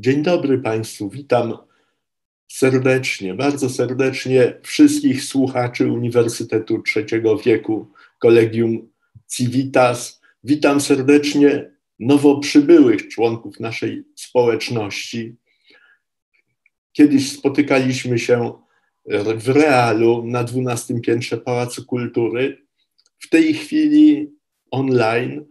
Dzień dobry Państwu, witam serdecznie, bardzo serdecznie wszystkich słuchaczy Uniwersytetu Trzeciego Wieku, Kolegium Civitas. Witam serdecznie nowo przybyłych członków naszej społeczności. Kiedyś spotykaliśmy się w realu na 12 piętrze Pałacu Kultury. W tej chwili online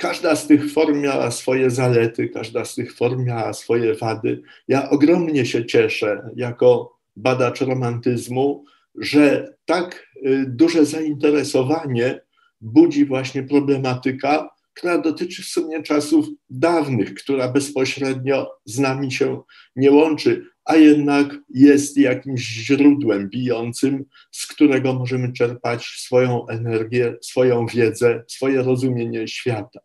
każda z tych form miała swoje zalety, każda z tych form miała swoje wady. Ja ogromnie się cieszę jako badacz romantyzmu, że tak y, duże zainteresowanie budzi właśnie problematyka, która dotyczy w sumie czasów dawnych, która bezpośrednio z nami się nie łączy, a jednak jest jakimś źródłem bijącym, z którego możemy czerpać swoją energię, swoją wiedzę, swoje rozumienie świata.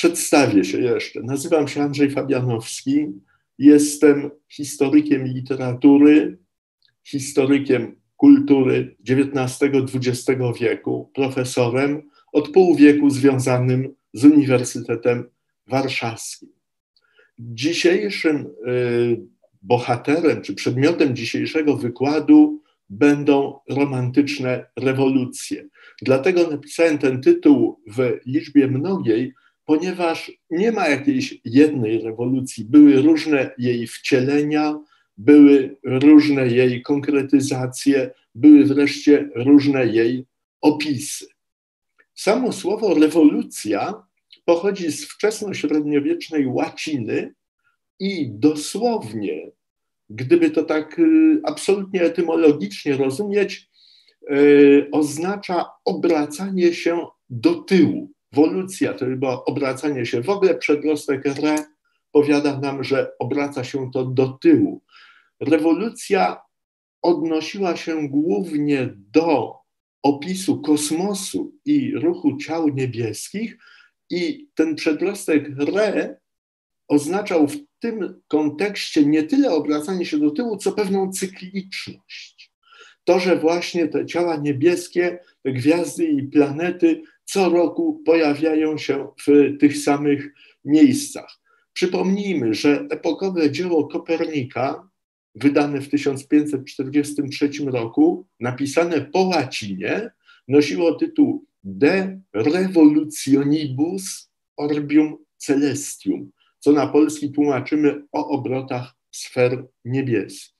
Przedstawię się jeszcze. Nazywam się Andrzej Fabianowski. Jestem historykiem literatury, historykiem kultury XIX-XX wieku, profesorem od pół wieku związanym z Uniwersytetem Warszawskim. Dzisiejszym y, bohaterem czy przedmiotem dzisiejszego wykładu będą romantyczne rewolucje. Dlatego napisałem ten tytuł w liczbie mnogiej, ponieważ nie ma jakiejś jednej rewolucji. Były różne jej wcielenia, były różne jej konkretyzacje, były wreszcie różne jej opisy. Samo słowo rewolucja pochodzi z wczesnośredniowiecznej łaciny i dosłownie, gdyby to tak y, absolutnie etymologicznie rozumieć, y, oznacza obracanie się do tyłu. Wolucja to chyba obracanie się. W ogóle przedrostek re powiada nam, że obraca się to do tyłu. Rewolucja odnosiła się głównie do opisu kosmosu i ruchu ciał niebieskich, i ten przedrostek re oznaczał w tym kontekście nie tyle obracanie się do tyłu, co pewną cykliczność. To, że właśnie te ciała niebieskie, te gwiazdy i planety co roku pojawiają się w tych samych miejscach. Przypomnijmy, że epokowe dzieło Kopernika, wydane w 1543 roku, napisane po łacinie, nosiło tytuł De Revolutionibus Orbium Celestium, co na polski tłumaczymy o obrotach sfer niebieskich.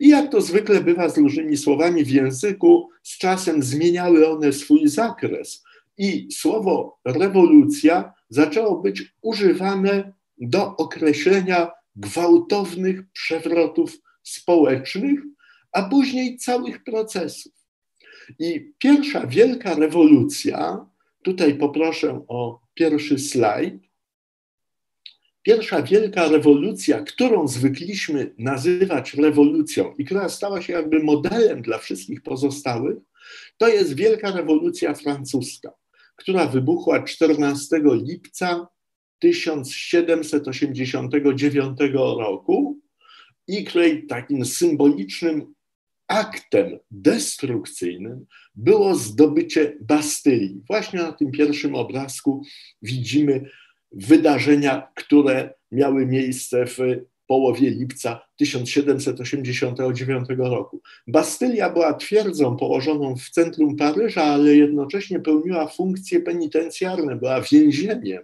I jak to zwykle bywa z różnymi słowami w języku, z czasem zmieniały one swój zakres i słowo rewolucja zaczęło być używane do określenia gwałtownych przewrotów społecznych, a później całych procesów. I pierwsza wielka rewolucja, tutaj poproszę o pierwszy slajd, Pierwsza wielka rewolucja, którą zwykliśmy nazywać rewolucją i która stała się jakby modelem dla wszystkich pozostałych, to jest wielka rewolucja francuska, która wybuchła 14 lipca 1789 roku i której takim symbolicznym aktem destrukcyjnym było zdobycie Bastylii. Właśnie na tym pierwszym obrazku widzimy wydarzenia, które miały miejsce w połowie lipca 1789 roku. Bastylia była twierdzą położoną w centrum Paryża, ale jednocześnie pełniła funkcje penitencjarne, była więzieniem,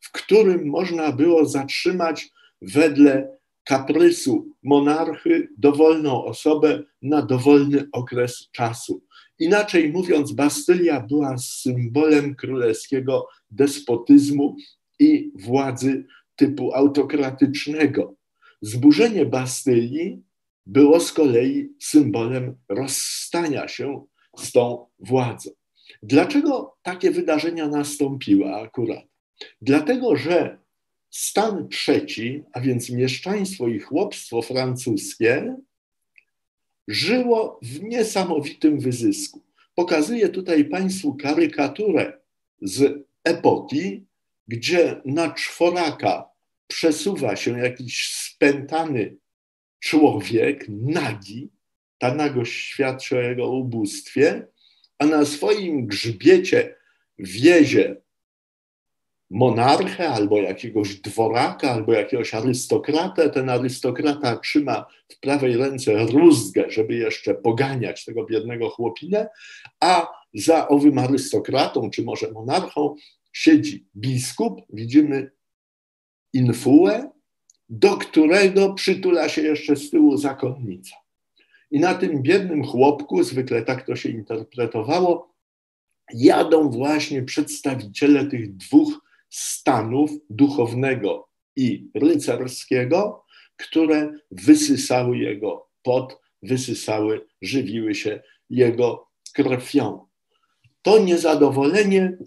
w którym można było zatrzymać wedle kaprysu monarchy dowolną osobę na dowolny okres czasu. Inaczej mówiąc, Bastylia była symbolem królewskiego despotyzmu i władzy typu autokratycznego. Zburzenie Bastylii było z kolei symbolem rozstania się z tą władzą. Dlaczego takie wydarzenia nastąpiły akurat? Dlatego, że stan trzeci, a więc mieszczaństwo i chłopstwo francuskie, żyło w niesamowitym wyzysku. Pokazuję tutaj Państwu karykaturę z epoki, gdzie na czworaka przesuwa się jakiś spętany człowiek, nagi, ta nagość świadczy o jego ubóstwie, a na swoim grzbiecie wiezie monarchę, albo jakiegoś dworaka, albo jakiegoś arystokratę. Ten arystokrata trzyma w prawej ręce rózgę, żeby jeszcze poganiać tego biednego chłopinę, a za owym arystokratą, czy może monarchą, siedzi biskup, widzimy infułę, do którego przytula się jeszcze z tyłu zakonnica. I na tym biednym chłopku, zwykle tak to się interpretowało, jadą właśnie przedstawiciele tych dwóch stanów duchownego i rycerskiego, które wysysały jego pot, wysysały, żywiły się jego krwią. To niezadowolenie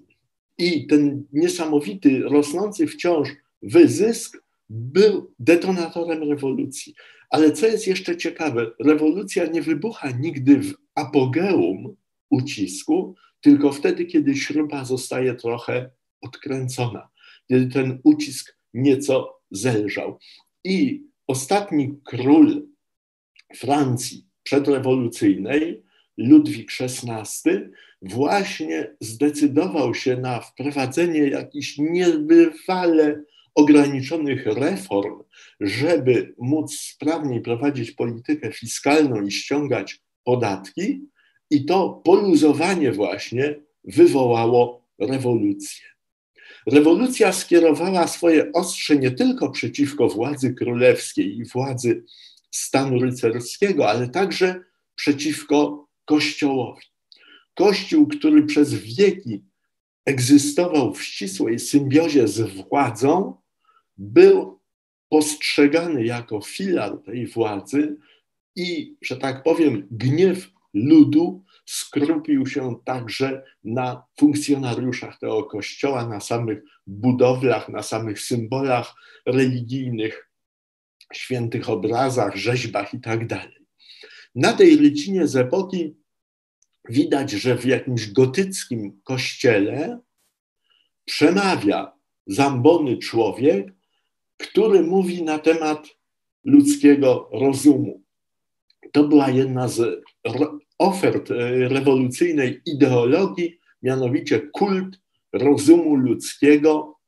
i ten niesamowity, rosnący wciąż wyzysk był detonatorem rewolucji. Ale co jest jeszcze ciekawe, rewolucja nie wybucha nigdy w apogeum ucisku, tylko wtedy, kiedy śruba zostaje trochę odkręcona, kiedy ten ucisk nieco zelżał. I ostatni król Francji przedrewolucyjnej, Ludwik XVI, właśnie zdecydował się na wprowadzenie jakichś niebywale ograniczonych reform, żeby móc sprawniej prowadzić politykę fiskalną i ściągać podatki, i to poluzowanie właśnie wywołało rewolucję. Rewolucja skierowała swoje ostrze nie tylko przeciwko władzy królewskiej i władzy stanu rycerskiego, ale także przeciwko Kościołowi. Kościół, który przez wieki egzystował w ścisłej symbiozie z władzą, był postrzegany jako filar tej władzy i, że tak powiem, gniew ludu skrupił się także na funkcjonariuszach tego kościoła, na samych budowlach, na samych symbolach religijnych, świętych obrazach, rzeźbach itd. Tak na tej rycinie z epoki widać, że w jakimś gotyckim kościele przemawia zambony człowiek, który mówi na temat ludzkiego rozumu. To była jedna z ofert e, rewolucyjnej ideologii, mianowicie kult rozumu ludzkiego,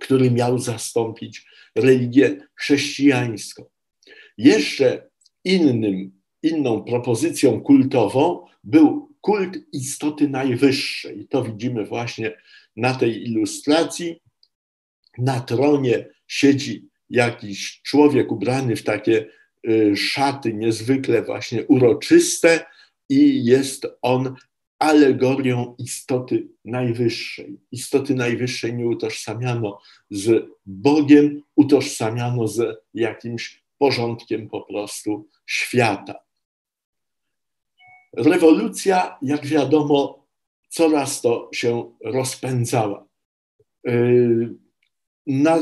który miał zastąpić religię chrześcijańską. Jeszcze innym, inną propozycją kultową był kult istoty najwyższej. To widzimy właśnie na tej ilustracji. Na tronie siedzi jakiś człowiek ubrany w takie y, szaty niezwykle właśnie uroczyste i jest on alegorią istoty najwyższej. Istoty najwyższej nie utożsamiano z Bogiem, utożsamiano z jakimś porządkiem po prostu świata. Rewolucja, jak wiadomo, coraz to się rozpędzała. Yy,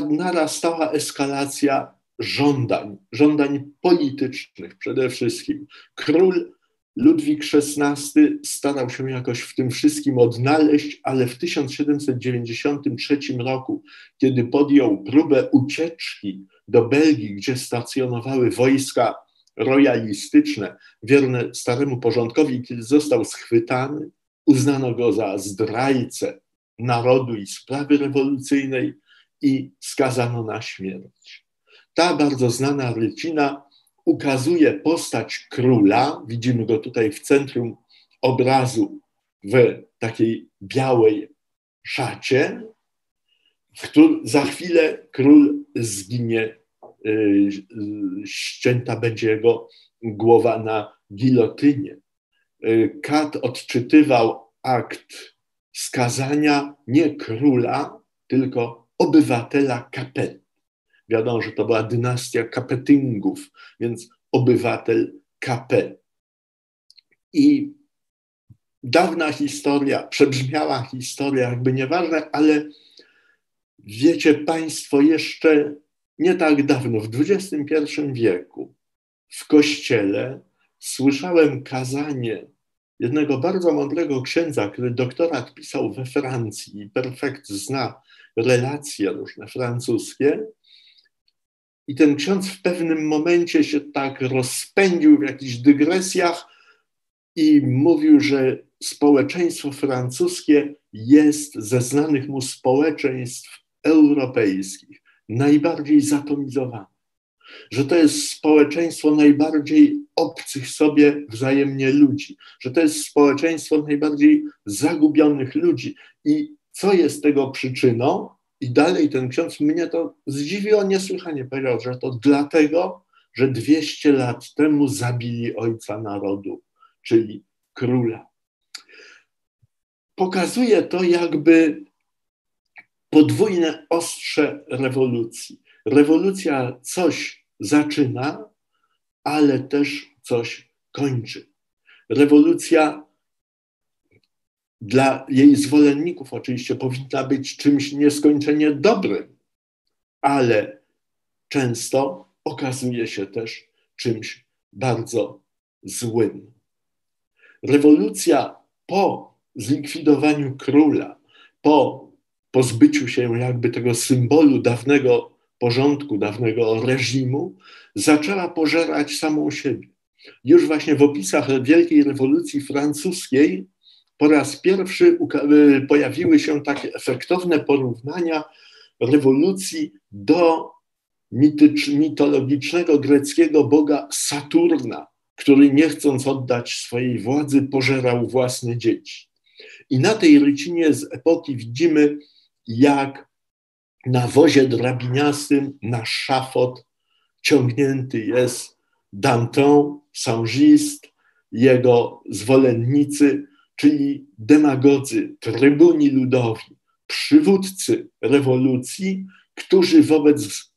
narastała eskalacja żądań, żądań politycznych przede wszystkim. Król Ludwik XVI starał się jakoś w tym wszystkim odnaleźć, ale w 1793 roku, kiedy podjął próbę ucieczki do Belgii, gdzie stacjonowały wojska royalistyczne, wierne staremu porządkowi, kiedy został schwytany, uznano go za zdrajcę narodu i sprawy rewolucyjnej i skazano na śmierć. Ta bardzo znana rycina ukazuje postać króla, widzimy go tutaj w centrum obrazu w takiej białej szacie, w którym za chwilę król zginie, ścięta będzie jego głowa na gilotynie. Y, Kat odczytywał akt skazania nie króla, tylko obywatela Kapety. Wiadomo, że to była dynastia Kapetyngów, więc obywatel KP. I dawna historia, przebrzmiała historia, jakby nieważne, ale wiecie Państwo, jeszcze nie tak dawno, w XXI wieku, w kościele słyszałem kazanie jednego bardzo mądrego księdza, który doktorat pisał we Francji i perfekt zna relacje różne francuskie. I ten ksiądz w pewnym momencie się tak rozpędził w jakichś dygresjach i mówił, że społeczeństwo francuskie jest ze znanych mu społeczeństw europejskich najbardziej zatomizowane, że to jest społeczeństwo najbardziej obcych sobie wzajemnie ludzi, że to jest społeczeństwo najbardziej zagubionych ludzi. I co jest tego przyczyną? I dalej ten ksiądz mnie to zdziwiło niesłychanie. Powiedział, że to dlatego, że 200 lat temu zabili ojca narodu, czyli króla. Pokazuje to jakby podwójne ostrze rewolucji. Rewolucja coś zaczyna, ale też coś kończy. Rewolucja dla jej zwolenników oczywiście powinna być czymś nieskończenie dobrym, ale często okazuje się też czymś bardzo złym. Rewolucja po zlikwidowaniu króla, po pozbyciu się jakby tego symbolu dawnego porządku, dawnego reżimu, zaczęła pożerać samą siebie. Już właśnie w opisach Wielkiej Rewolucji Francuskiej po raz pierwszy y, pojawiły się takie efektowne porównania rewolucji do mitologicznego greckiego boga Saturna, który nie chcąc oddać swojej władzy, pożerał własne dzieci. I na tej rycinie z epoki widzimy, jak na wozie drabiniastym, na szafot ciągnięty jest Danton, Saint-Just, jego zwolennicy, czyli demagodzy, trybuni ludowi, przywódcy rewolucji, którzy wobec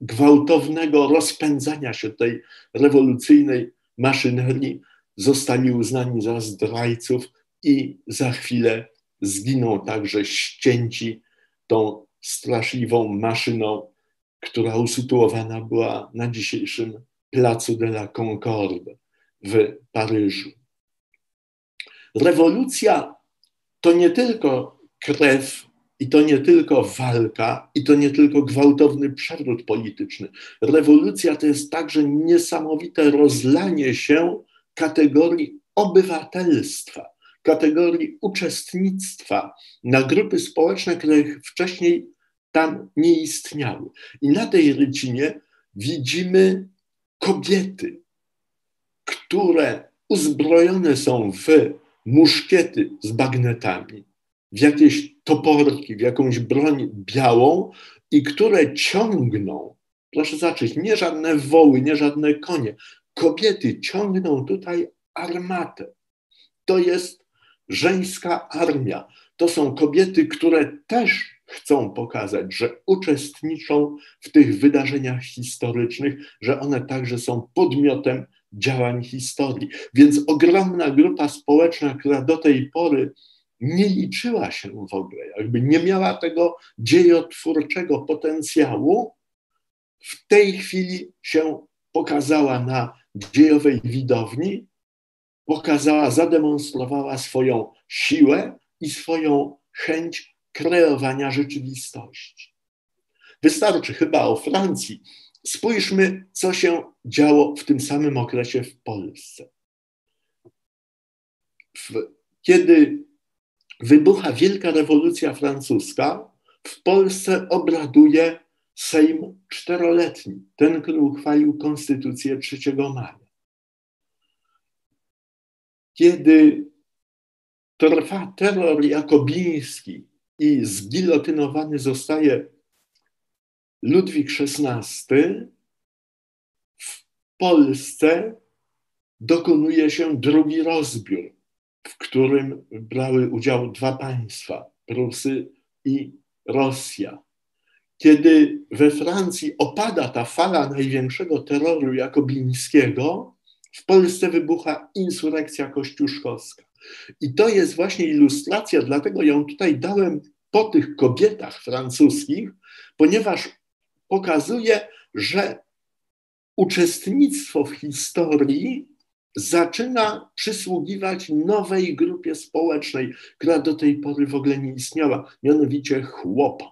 gwałtownego rozpędzania się tej rewolucyjnej maszynerii zostali uznani za zdrajców i za chwilę zginą także ścięci tą straszliwą maszyną, która usytuowana była na dzisiejszym placu de la Concorde w Paryżu. Rewolucja to nie tylko krew i to nie tylko walka, i to nie tylko gwałtowny przewrót polityczny. Rewolucja to jest także niesamowite rozlanie się kategorii obywatelstwa, kategorii uczestnictwa na grupy społeczne, które wcześniej tam nie istniały. I na tej rycinie widzimy kobiety, które uzbrojone są w muszkiety z bagnetami, w jakieś toporki, w jakąś broń białą i które ciągną, proszę zobaczyć, nie żadne woły, nie żadne konie, kobiety ciągną tutaj armatę. To jest żeńska armia. To są kobiety, które też chcą pokazać, że uczestniczą w tych wydarzeniach historycznych, że one także są podmiotem działań historii. Więc ogromna grupa społeczna, która do tej pory nie liczyła się w ogóle, jakby nie miała tego dziejotwórczego potencjału, w tej chwili się pokazała na dziejowej widowni, pokazała, zademonstrowała swoją siłę i swoją chęć kreowania rzeczywistości. Wystarczy chyba o Francji. Spójrzmy, co się działo w tym samym okresie w Polsce. Kiedy wybucha Wielka Rewolucja Francuska, w Polsce obraduje Sejm czteroletni, ten, który uchwalił Konstytucję 3 maja. Kiedy trwa terror jakobiński i zgilotynowany zostaje Ludwik XVI, w Polsce dokonuje się drugi rozbiór, w którym brały udział dwa państwa, Prusy i Rosja. Kiedy we Francji opada ta fala największego terroru jakobińskiego, w Polsce wybucha insurekcja kościuszkowska. I to jest właśnie ilustracja, dlatego ją tutaj dałem po tych kobietach francuskich, ponieważ pokazuje, że uczestnictwo w historii zaczyna przysługiwać nowej grupie społecznej, która do tej pory w ogóle nie istniała, mianowicie chłopom.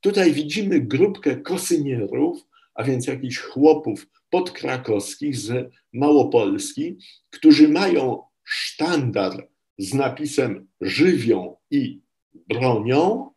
Tutaj widzimy grupkę kosynierów, a więc jakichś chłopów podkrakowskich z Małopolski, którzy mają sztandar z napisem żywią i bronią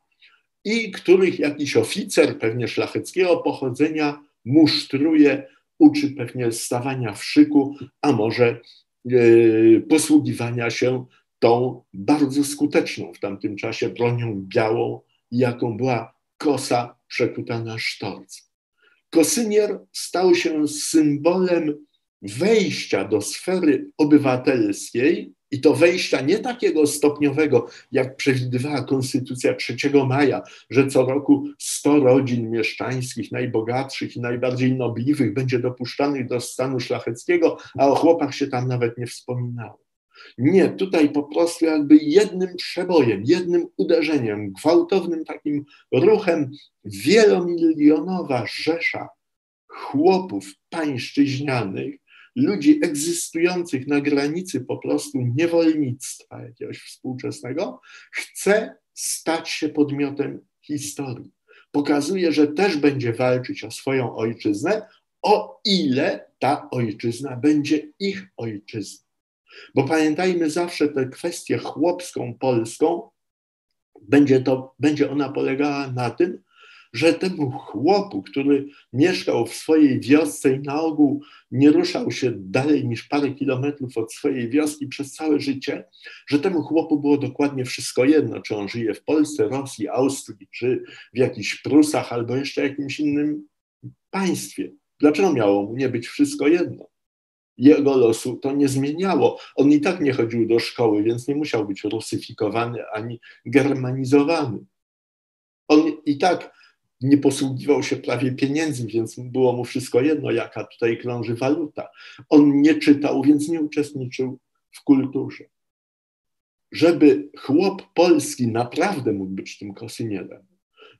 i których jakiś oficer, pewnie szlacheckiego pochodzenia, musztruje, uczy pewnie stawania w szyku, a może yy, posługiwania się tą bardzo skuteczną w tamtym czasie bronią białą, jaką była kosa przekuta na sztorc. Kosynier stał się symbolem wejścia do sfery obywatelskiej i to wejścia nie takiego stopniowego, jak przewidywała Konstytucja 3 maja, że co roku 100 rodzin mieszczańskich, najbogatszych i najbardziej nobliwych będzie dopuszczanych do stanu szlacheckiego, a o chłopach się tam nawet nie wspominało. Nie, tutaj po prostu jakby jednym przebojem, jednym uderzeniem, gwałtownym takim ruchem wielomilionowa rzesza chłopów pańszczyźnianych, ludzi egzystujących na granicy po prostu niewolnictwa jakiegoś współczesnego, chce stać się podmiotem historii. Pokazuje, że też będzie walczyć o swoją ojczyznę, o ile ta ojczyzna będzie ich ojczyzną. Bo pamiętajmy zawsze tę kwestię chłopską, polską, będzie, to, będzie ona polegała na tym, że temu chłopu, który mieszkał w swojej wiosce i na ogół nie ruszał się dalej niż parę kilometrów od swojej wioski przez całe życie, że temu chłopu było dokładnie wszystko jedno, czy on żyje w Polsce, Rosji, Austrii, czy w jakichś Prusach, albo jeszcze jakimś innym państwie. Dlaczego miało mu nie być wszystko jedno? Jego losu to nie zmieniało. On i tak nie chodził do szkoły, więc nie musiał być rusyfikowany ani germanizowany. On i tak nie posługiwał się prawie pieniędzmi, więc było mu wszystko jedno, jaka tutaj krąży waluta. On nie czytał, więc nie uczestniczył w kulturze. Żeby chłop polski naprawdę mógł być tym kosynierem,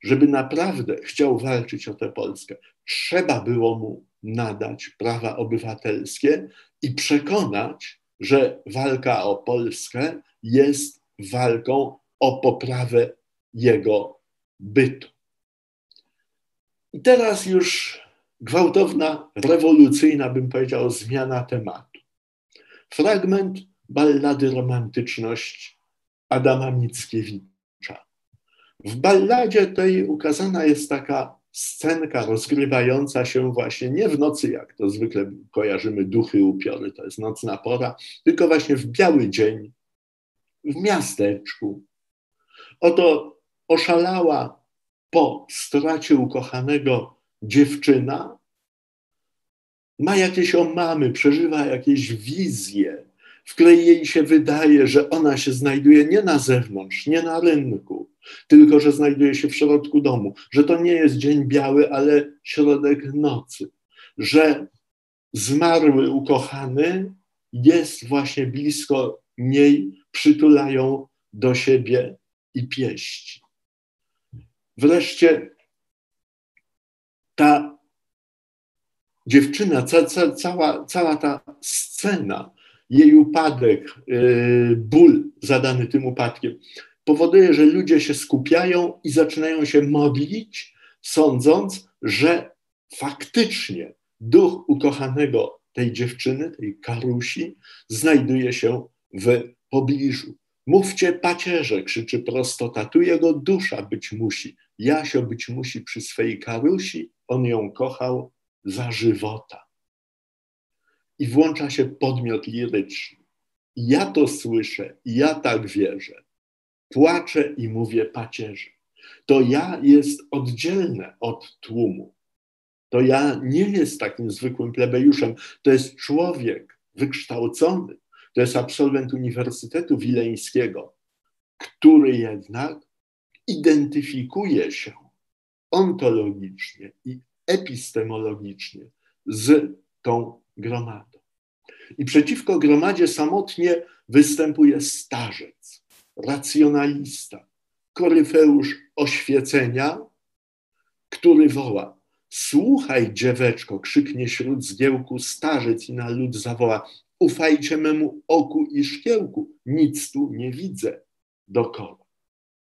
żeby naprawdę chciał walczyć o tę Polskę, trzeba było mu nadać prawa obywatelskie i przekonać, że walka o Polskę jest walką o poprawę jego bytu. I teraz już gwałtowna, rewolucyjna, bym powiedział, zmiana tematu. Fragment ballady Romantyczność Adama Mickiewicza. W balladzie tej ukazana jest taka scenka rozgrywająca się właśnie nie w nocy, jak to zwykle kojarzymy duchy upiory, to jest nocna pora, tylko właśnie w biały dzień, w miasteczku. Oto oszalała po stracie ukochanego dziewczyna, ma jakieś omamy, przeżywa jakieś wizje, w której jej się wydaje, że ona się znajduje nie na zewnątrz, nie na rynku, tylko że znajduje się w środku domu, że to nie jest dzień biały, ale środek nocy, że zmarły ukochany jest właśnie blisko niej, przytulają do siebie i pieści. Wreszcie ta dziewczyna, ca, ca, cała, cała ta scena, jej upadek, yy, ból zadany tym upadkiem, powoduje, że ludzie się skupiają i zaczynają się modlić, sądząc, że faktycznie duch ukochanego tej dziewczyny, tej Karusi, znajduje się w pobliżu. Mówcie pacierze, krzyczy prostota, tu jego dusza być musi. Jasio być musi przy swej Karusi, on ją kochał za żywota. I włącza się podmiot liryczny. Ja to słyszę, ja tak wierzę. Płaczę i mówię pacierze. To ja jest oddzielne od tłumu. To ja nie jest takim zwykłym plebejuszem. To jest człowiek wykształcony. To jest absolwent Uniwersytetu Wileńskiego, który jednak identyfikuje się ontologicznie i epistemologicznie z tą gromadą. I przeciwko gromadzie samotnie występuje starzec, racjonalista, koryfeusz oświecenia, który woła: Słuchaj, dzieweczko, krzyknie śród zgiełku starzec i na lud zawoła: Ufajcie memu oku i szkiełku, nic tu nie widzę dokoła.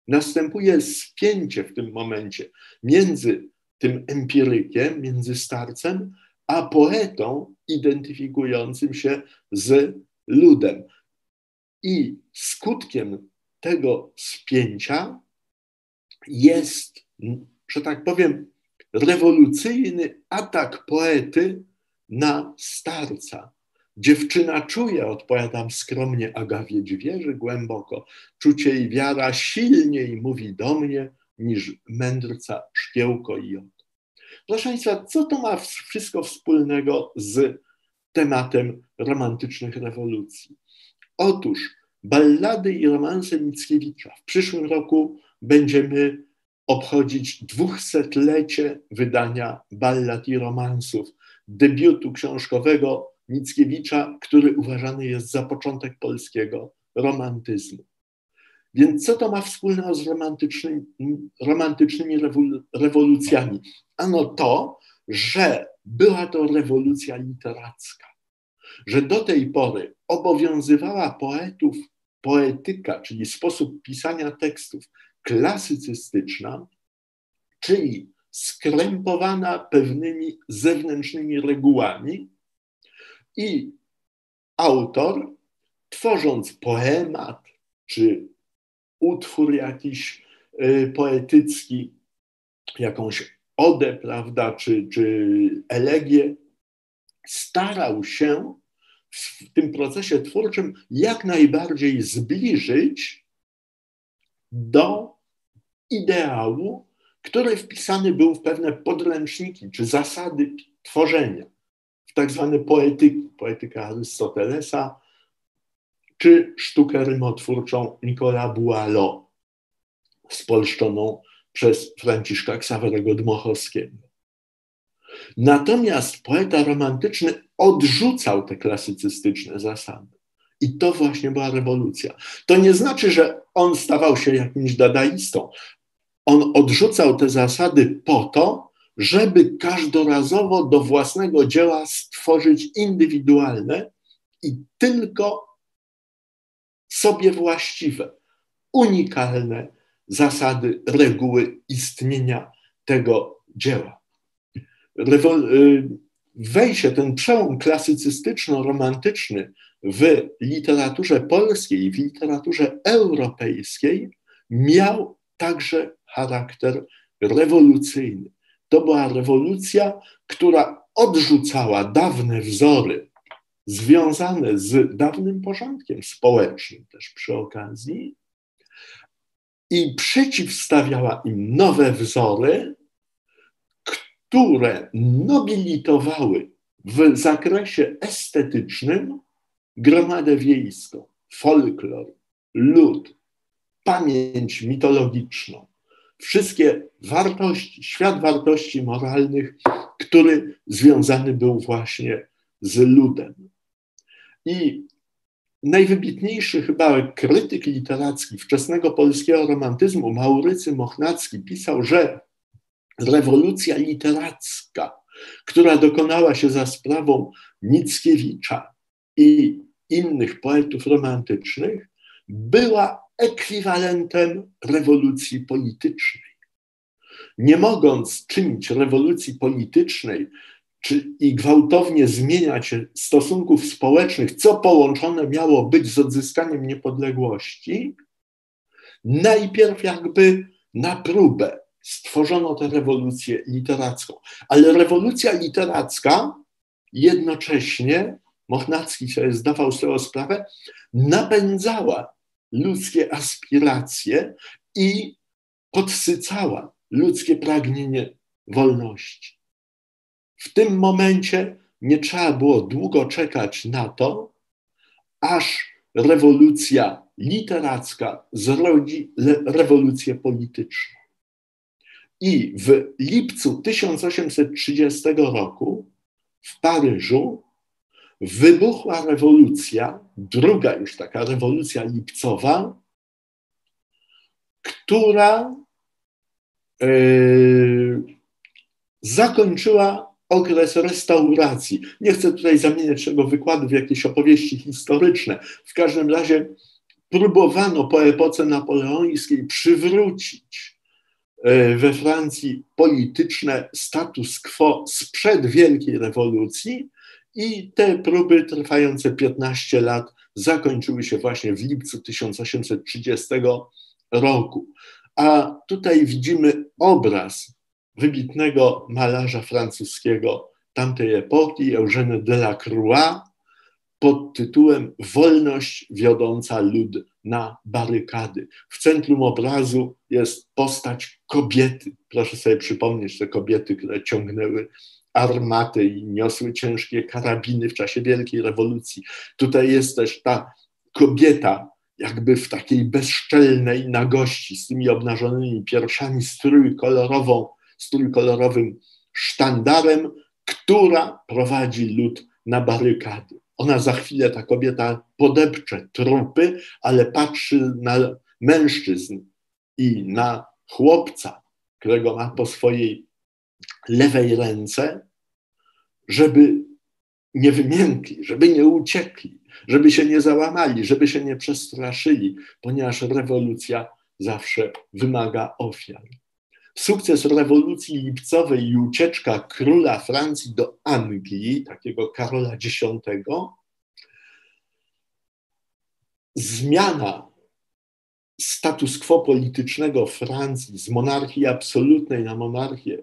Następuje spięcie w tym momencie między tym empirykiem, między starcem, a poetą identyfikującym się z ludem. I skutkiem tego spięcia jest, że tak powiem, rewolucyjny atak poety na starca. Dziewczyna czuje, odpowiadam skromnie, Agawie wierzy głęboko. Czucie i wiara silniej mówi do mnie niż mędrca szkiełko i oko. Proszę Państwa, co to ma wszystko wspólnego z tematem romantycznych rewolucji? Otóż ballady i romanse Mickiewicza. W przyszłym roku będziemy obchodzić dwusetlecie wydania ballad i romansów, debiutu książkowego Mickiewicza, który uważany jest za początek polskiego romantyzmu. Więc co to ma wspólnego z romantycznymi, rewolucjami? Ano to, że była to rewolucja literacka, że do tej pory obowiązywała poetów poetyka, czyli sposób pisania tekstów klasycystyczna, czyli skrępowana pewnymi zewnętrznymi regułami i autor, tworząc poemat czy utwór jakiś y, poetycki, jakąś odę, prawda, czy, czy elegię, starał się w tym procesie twórczym jak najbardziej zbliżyć do ideału, który wpisany był w pewne podręczniki czy zasady tworzenia, w tak zwane poetyki, poetyka Arystotelesa, czy sztukę rymotwórczą Nicola Boileau, spolszczoną przez Franciszka Ksawerego Dmochowskiego. Natomiast poeta romantyczny odrzucał te klasycystyczne zasady. I to właśnie była rewolucja. To nie znaczy, że on stawał się jakimś dadaistą. On odrzucał te zasady po to, żeby każdorazowo do własnego dzieła stworzyć indywidualne i tylko sobie właściwe, unikalne zasady, reguły istnienia tego dzieła. Y, wejście, ten przełom klasycystyczno-romantyczny w literaturze polskiej w literaturze europejskiej miał także charakter rewolucyjny. To była rewolucja, która odrzucała dawne wzory związane z dawnym porządkiem społecznym też przy okazji i przeciwstawiała im nowe wzory, które nobilitowały w zakresie estetycznym gromadę wiejską, folklor, lud, pamięć mitologiczną, wszystkie wartości, świat wartości moralnych, który związany był właśnie z ludem. I najwybitniejszy chyba krytyk literacki wczesnego polskiego romantyzmu, Maurycy Mochnacki, pisał, że rewolucja literacka, która dokonała się za sprawą Mickiewicza i innych poetów romantycznych, była ekwiwalentem rewolucji politycznej. Nie mogąc czynić rewolucji politycznej czy, i gwałtownie zmieniać stosunków społecznych, co połączone miało być z odzyskaniem niepodległości, najpierw jakby na próbę stworzono tę rewolucję literacką. Ale rewolucja literacka jednocześnie, Mochnacki sobie zdawał z tego sprawę, napędzała ludzkie aspiracje i podsycała ludzkie pragnienie wolności. W tym momencie nie trzeba było długo czekać na to, aż rewolucja literacka zrodzi rewolucję polityczną. I w lipcu 1830 roku w Paryżu wybuchła rewolucja, druga już taka rewolucja lipcowa, która yy, zakończyła okres restauracji. Nie chcę tutaj zamieniać tego wykładu w jakieś opowieści historyczne. W każdym razie próbowano po epoce napoleońskiej przywrócić e, we Francji polityczne status quo sprzed Wielkiej Rewolucji i te próby trwające 15 lat zakończyły się właśnie w lipcu 1830 roku. A tutaj widzimy obraz wybitnego malarza francuskiego tamtej epoki, Eugène Delacroix, pod tytułem Wolność wiodąca lud na barykady. W centrum obrazu jest postać kobiety. Proszę sobie przypomnieć te kobiety, które ciągnęły armaty i niosły ciężkie karabiny w czasie Wielkiej Rewolucji. Tutaj jest też ta kobieta, jakby w takiej bezszczelnej nagości, z tymi obnażonymi piersiami, strój kolorową, strój kolorowym sztandarem, która prowadzi lud na barykady. Ona za chwilę, ta kobieta, podepcze trupy, ale patrzy na mężczyzn i na chłopca, którego ma po swojej lewej ręce, żeby nie wymiękli, żeby nie uciekli, żeby się nie załamali, żeby się nie przestraszyli, ponieważ rewolucja zawsze wymaga ofiar. Sukces rewolucji lipcowej i ucieczka króla Francji do Anglii, takiego Karola X, zmiana status quo politycznego Francji z monarchii absolutnej na monarchię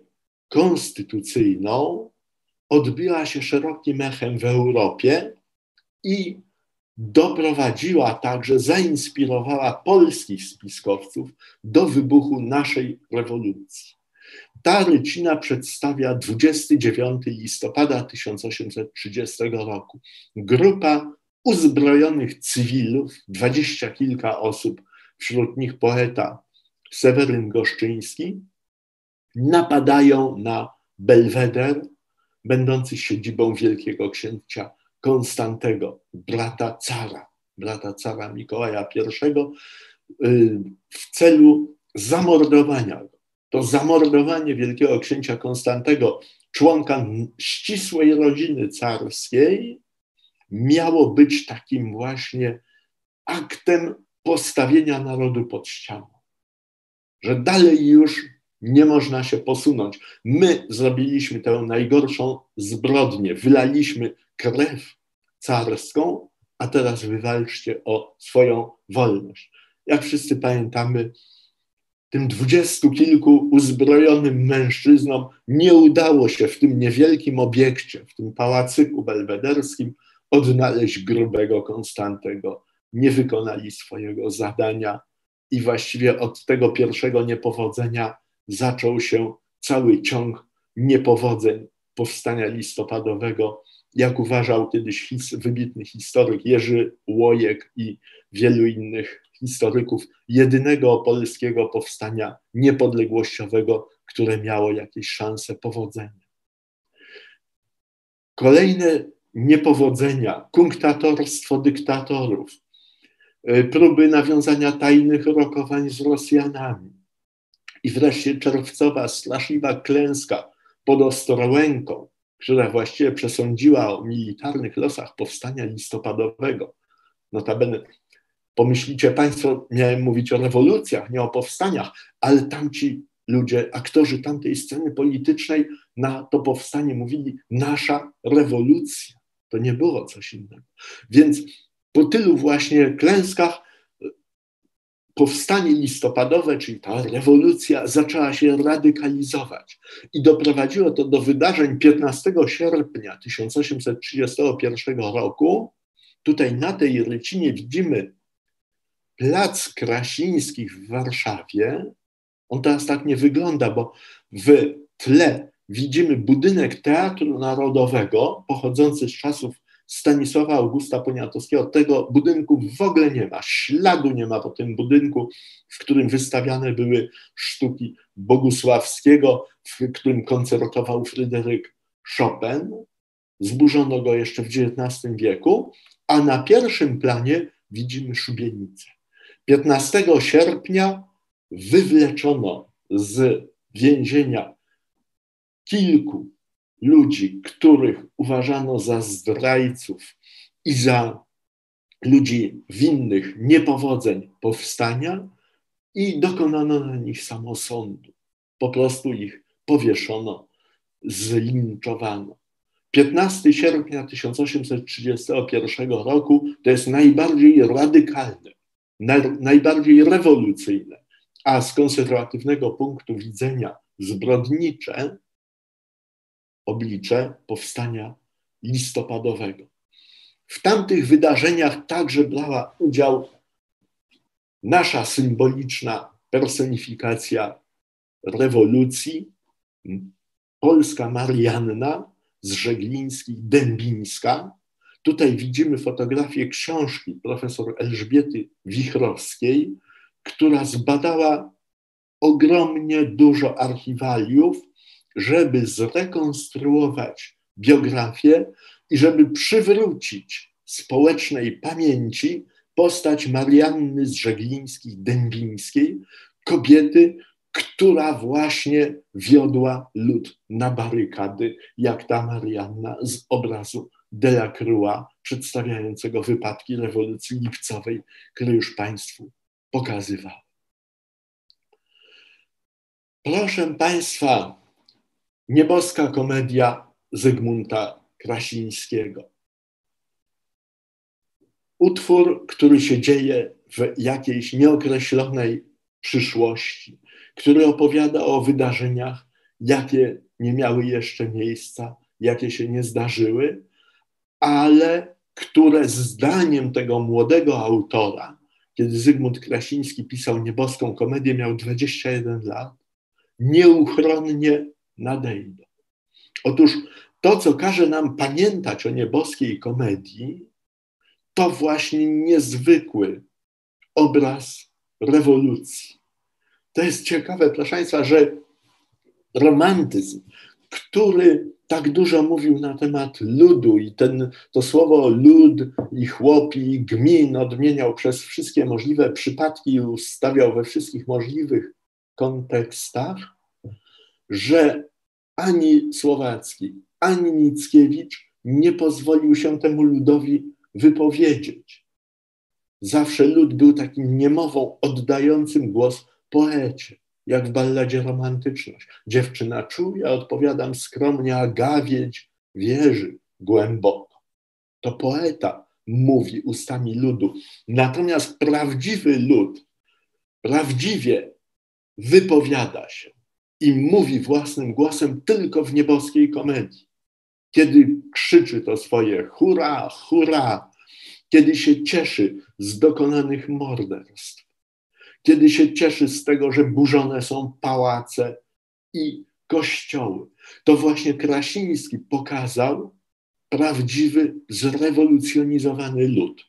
konstytucyjną odbiła się szerokim echem w Europie i doprowadziła także, zainspirowała polskich spiskowców do wybuchu naszej rewolucji. Ta rycina przedstawia 29 listopada 1830 roku. Grupa uzbrojonych cywilów, dwadzieścia kilka osób, wśród nich poeta Seweryn Goszczyński, napadają na Belweder, będący siedzibą wielkiego księcia Konstantego, brata cara, brata cara Mikołaja I, y, w celu zamordowania go. To zamordowanie wielkiego księcia Konstantego, członka ścisłej rodziny carskiej, miało być takim właśnie aktem postawienia narodu pod ścianą. Że dalej już nie można się posunąć. My zrobiliśmy tę najgorszą zbrodnię, wylaliśmy krew carską, a teraz wywalczcie o swoją wolność. Jak wszyscy pamiętamy, tym dwudziestu kilku uzbrojonym mężczyznom nie udało się w tym niewielkim obiekcie, w tym pałacyku belwederskim odnaleźć grubego Konstantego. Nie wykonali swojego zadania i właściwie od tego pierwszego niepowodzenia zaczął się cały ciąg niepowodzeń powstania listopadowego, jak uważał kiedyś his, wybitny historyk Jerzy Łojek i wielu innych historyków, jedynego polskiego powstania niepodległościowego, które miało jakieś szanse powodzenia. Kolejne niepowodzenia, kunktatorstwo dyktatorów, y, próby nawiązania tajnych rokowań z Rosjanami i wreszcie czerwcowa straszliwa klęska pod Ostrołęką, która właściwie przesądziła o militarnych losach powstania listopadowego. Notabene pomyślicie Państwo, miałem mówić o rewolucjach, nie o powstaniach, ale tamci ludzie, aktorzy tamtej sceny politycznej na to powstanie mówili nasza rewolucja. To nie było coś innego. Więc po tylu właśnie klęskach powstanie listopadowe, czyli ta rewolucja, zaczęła się radykalizować i doprowadziło to do wydarzeń 15 sierpnia 1831 roku. Tutaj na tej rycinie widzimy plac Krasińskich w Warszawie. On teraz tak nie wygląda, bo w tle widzimy budynek Teatru Narodowego pochodzący z czasów Stanisława Augusta Poniatowskiego. Tego budynku w ogóle nie ma, śladu nie ma po tym budynku, w którym wystawiane były sztuki Bogusławskiego, w którym koncertował Fryderyk Chopin. Zburzono go jeszcze w XIX wieku, a na pierwszym planie widzimy szubienicę. 15 sierpnia wywleczono z więzienia kilku ludzi, których uważano za zdrajców i za ludzi winnych niepowodzeń powstania i dokonano na nich samosądu. Po prostu ich powieszono, zlinczowano. 15 sierpnia 1831 roku to jest najbardziej radykalne, najbardziej rewolucyjne, a z konserwatywnego punktu widzenia zbrodnicze oblicze powstania listopadowego. W tamtych wydarzeniach także brała udział nasza symboliczna personifikacja rewolucji, polska Marianna z Żeglińskiej, Dębińska. Tutaj widzimy fotografię książki profesor Elżbiety Wichrowskiej, która zbadała ogromnie dużo archiwaliów, żeby zrekonstruować biografię i żeby przywrócić społecznej pamięci postać Marianny z Żeglińskiej, Dębińskiej, kobiety, która właśnie wiodła lud na barykady, jak ta Marianna z obrazu Delacroix przedstawiającego wypadki rewolucji lipcowej, który już Państwu pokazywał. Proszę Państwa, nieboska komedia Zygmunta Krasińskiego. Utwór, który się dzieje w jakiejś nieokreślonej przyszłości, który opowiada o wydarzeniach, jakie nie miały jeszcze miejsca, jakie się nie zdarzyły, ale które zdaniem tego młodego autora, kiedy Zygmunt Krasiński pisał nieboską komedię, miał 21 lat, nieuchronnie nadejdą. Otóż to, co każe nam pamiętać o nieboskiej komedii, to właśnie niezwykły obraz rewolucji. To jest ciekawe, proszę Państwa, że romantyzm, który tak dużo mówił na temat ludu i ten, to słowo lud i chłopi i gmin odmieniał przez wszystkie możliwe przypadki i ustawiał we wszystkich możliwych kontekstach, że ani Słowacki, ani Mickiewicz nie pozwolił się temu ludowi wypowiedzieć. Zawsze lud był takim niemową oddającym głos poecie, jak w balladzie Romantyczność. Dziewczyna czuje, odpowiadam skromnie, a gawiedź wierzy głęboko. To poeta mówi ustami ludu. Natomiast prawdziwy lud prawdziwie wypowiada się i mówi własnym głosem tylko w nieboskiej komedii. Kiedy krzyczy to swoje hurra, hurra, kiedy się cieszy z dokonanych morderstw, kiedy się cieszy z tego, że burzone są pałace i kościoły. To właśnie Krasiński pokazał prawdziwy, zrewolucjonizowany lud.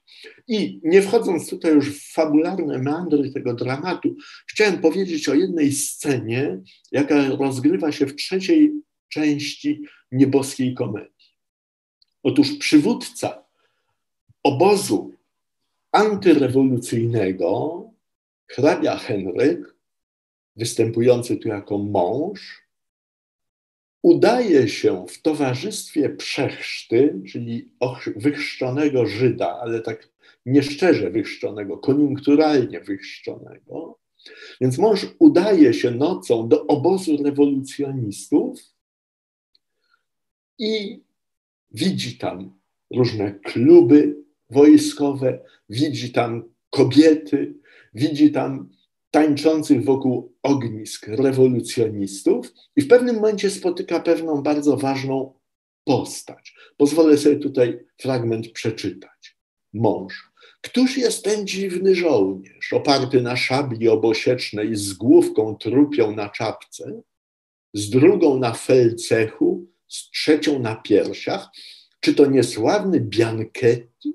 I nie wchodząc tutaj już w fabularne meandry tego dramatu, chciałem powiedzieć o jednej scenie, jaka rozgrywa się w trzeciej części nieboskiej komedii. Otóż przywódca obozu antyrewolucyjnego hrabia Henryk, występujący tu jako mąż, udaje się w towarzystwie przechrzty, czyli wychrzczonego Żyda, ale tak nieszczerze wychrzczonego, koniunkturalnie wychrzczonego. Więc mąż udaje się nocą do obozu rewolucjonistów i widzi tam różne kluby wojskowe, widzi tam kobiety, widzi tam tańczących wokół ognisk rewolucjonistów i w pewnym momencie spotyka pewną bardzo ważną postać. Pozwolę sobie tutaj fragment przeczytać. Mąż. Któż jest ten dziwny żołnierz, oparty na szabli obosiecznej z główką trupią na czapce, z drugą na felcechu, z trzecią na piersiach? Czy to niesławny Bianchetti,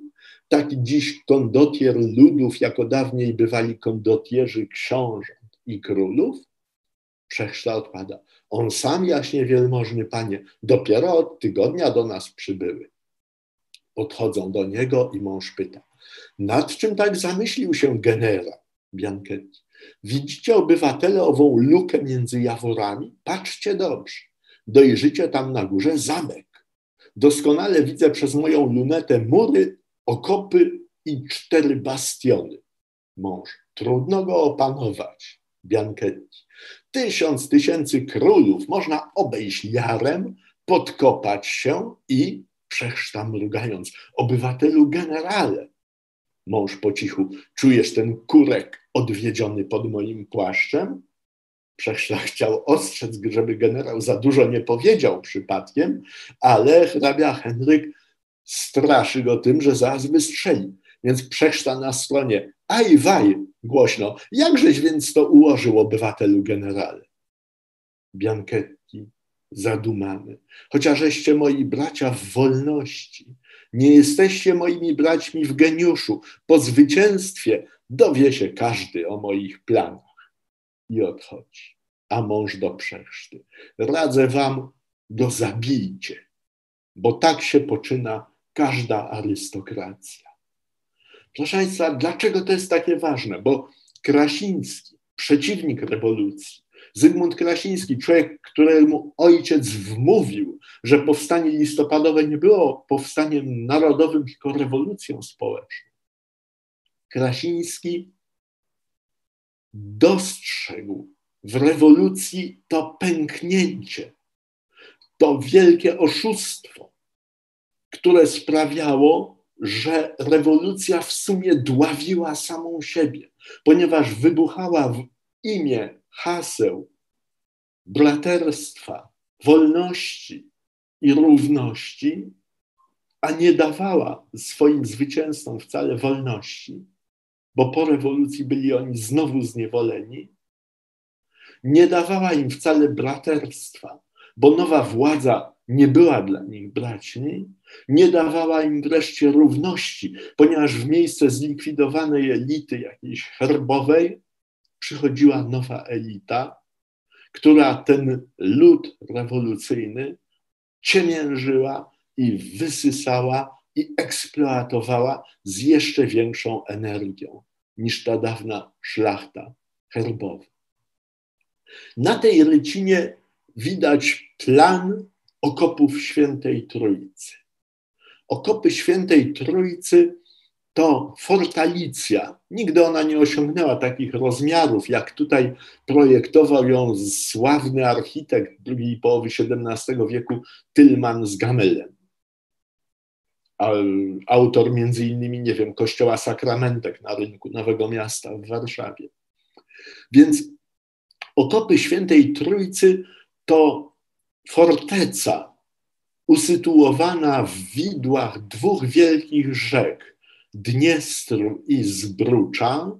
taki dziś kondotier ludów, jako dawniej bywali kondotierzy książąt i królów? Wszechśla odpada. On sam, jaśnie wielmożny panie, dopiero od tygodnia do nas przybyły. Podchodzą do niego i mąż pyta, nad czym tak zamyślił się genera Bianchetti? Widzicie, obywatele, ową lukę między jaworami? Patrzcie dobrze. Dojrzycie tam na górze zamek. Doskonale widzę przez moją lunetę mury okopy i cztery bastiony. Mąż, trudno go opanować, Bianchetti. Tysiąc tysięcy królów można obejść jarem, podkopać się i, przechrzta mrugając, obywatelu generale. Mąż po cichu, czujesz ten kurek odwiedziony pod moim płaszczem. Przeszla chciał ostrzec, żeby generał za dużo nie powiedział przypadkiem, ale hrabia Henryk straszy go tym, że zaraz wystrzeli. Więc przeszła na stronie aj waj głośno, jakżeś więc to ułożył obywatelu generale? Bianchetti zadumany. Chociażeście moi bracia w wolności, nie jesteście moimi braćmi w geniuszu. Po zwycięstwie dowie się każdy o moich planach. I odchodzi. A mąż do przechrzty. Radzę wam, go zabijcie, bo tak się poczyna każda arystokracja. Proszę Państwa, dlaczego to jest takie ważne? Bo Krasiński, przeciwnik rewolucji, Zygmunt Krasiński, człowiek, któremu ojciec wmówił, że powstanie listopadowe nie było powstaniem narodowym, tylko rewolucją społeczną. Krasiński dostrzegł w rewolucji to pęknięcie, to wielkie oszustwo, które sprawiało, że rewolucja w sumie dławiła samą siebie, ponieważ wybuchała w imię haseł braterstwa, wolności i równości, a nie dawała swoim zwycięzcom wcale wolności, bo po rewolucji byli oni znowu zniewoleni, nie dawała im wcale braterstwa, bo nowa władza nie była dla nich braćmi, nie dawała im wreszcie równości, ponieważ w miejsce zlikwidowanej elity jakiejś herbowej przychodziła nowa elita, która ten lud rewolucyjny ciemiężyła i wysysała i eksploatowała z jeszcze większą energią niż ta dawna szlachta herbowa. Na tej rycinie widać plan okopów Świętej Trójcy. Okopy Świętej Trójcy to fortalicja. Nigdy ona nie osiągnęła takich rozmiarów, jak tutaj projektował ją sławny architekt drugiej połowy XVII wieku Tylman z Gamelem. Autor między innymi, nie wiem, kościoła Sakramentek na rynku Nowego Miasta w Warszawie. Więc okopy Świętej Trójcy to forteca usytuowana w widłach dwóch wielkich rzek, Dniestru i Zbrucza,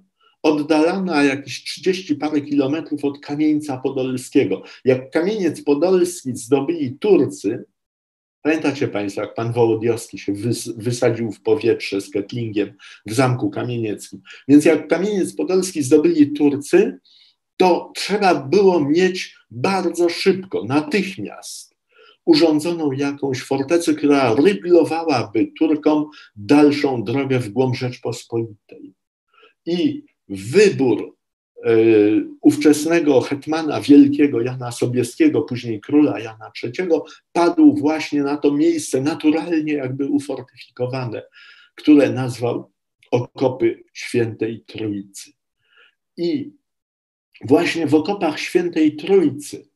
oddalana jakieś 30 parę kilometrów od Kamieńca Podolskiego. Jak Kamieniec Podolski zdobyli Turcy, pamiętacie Państwo, jak pan Wołodiowski się wys wysadził w powietrze z Ketlingiem w Zamku Kamienieckim. Więc jak Kamieniec Podolski zdobyli Turcy, to trzeba było mieć bardzo szybko, natychmiast urządzoną jakąś fortecę, która ryglowałaby Turkom dalszą drogę w głąb Rzeczpospolitej. I wybór y, ówczesnego hetmana wielkiego Jana Sobieskiego, później króla Jana III, padł właśnie na to miejsce naturalnie jakby ufortyfikowane, które nazwał okopy Świętej Trójcy. I właśnie w okopach Świętej Trójcy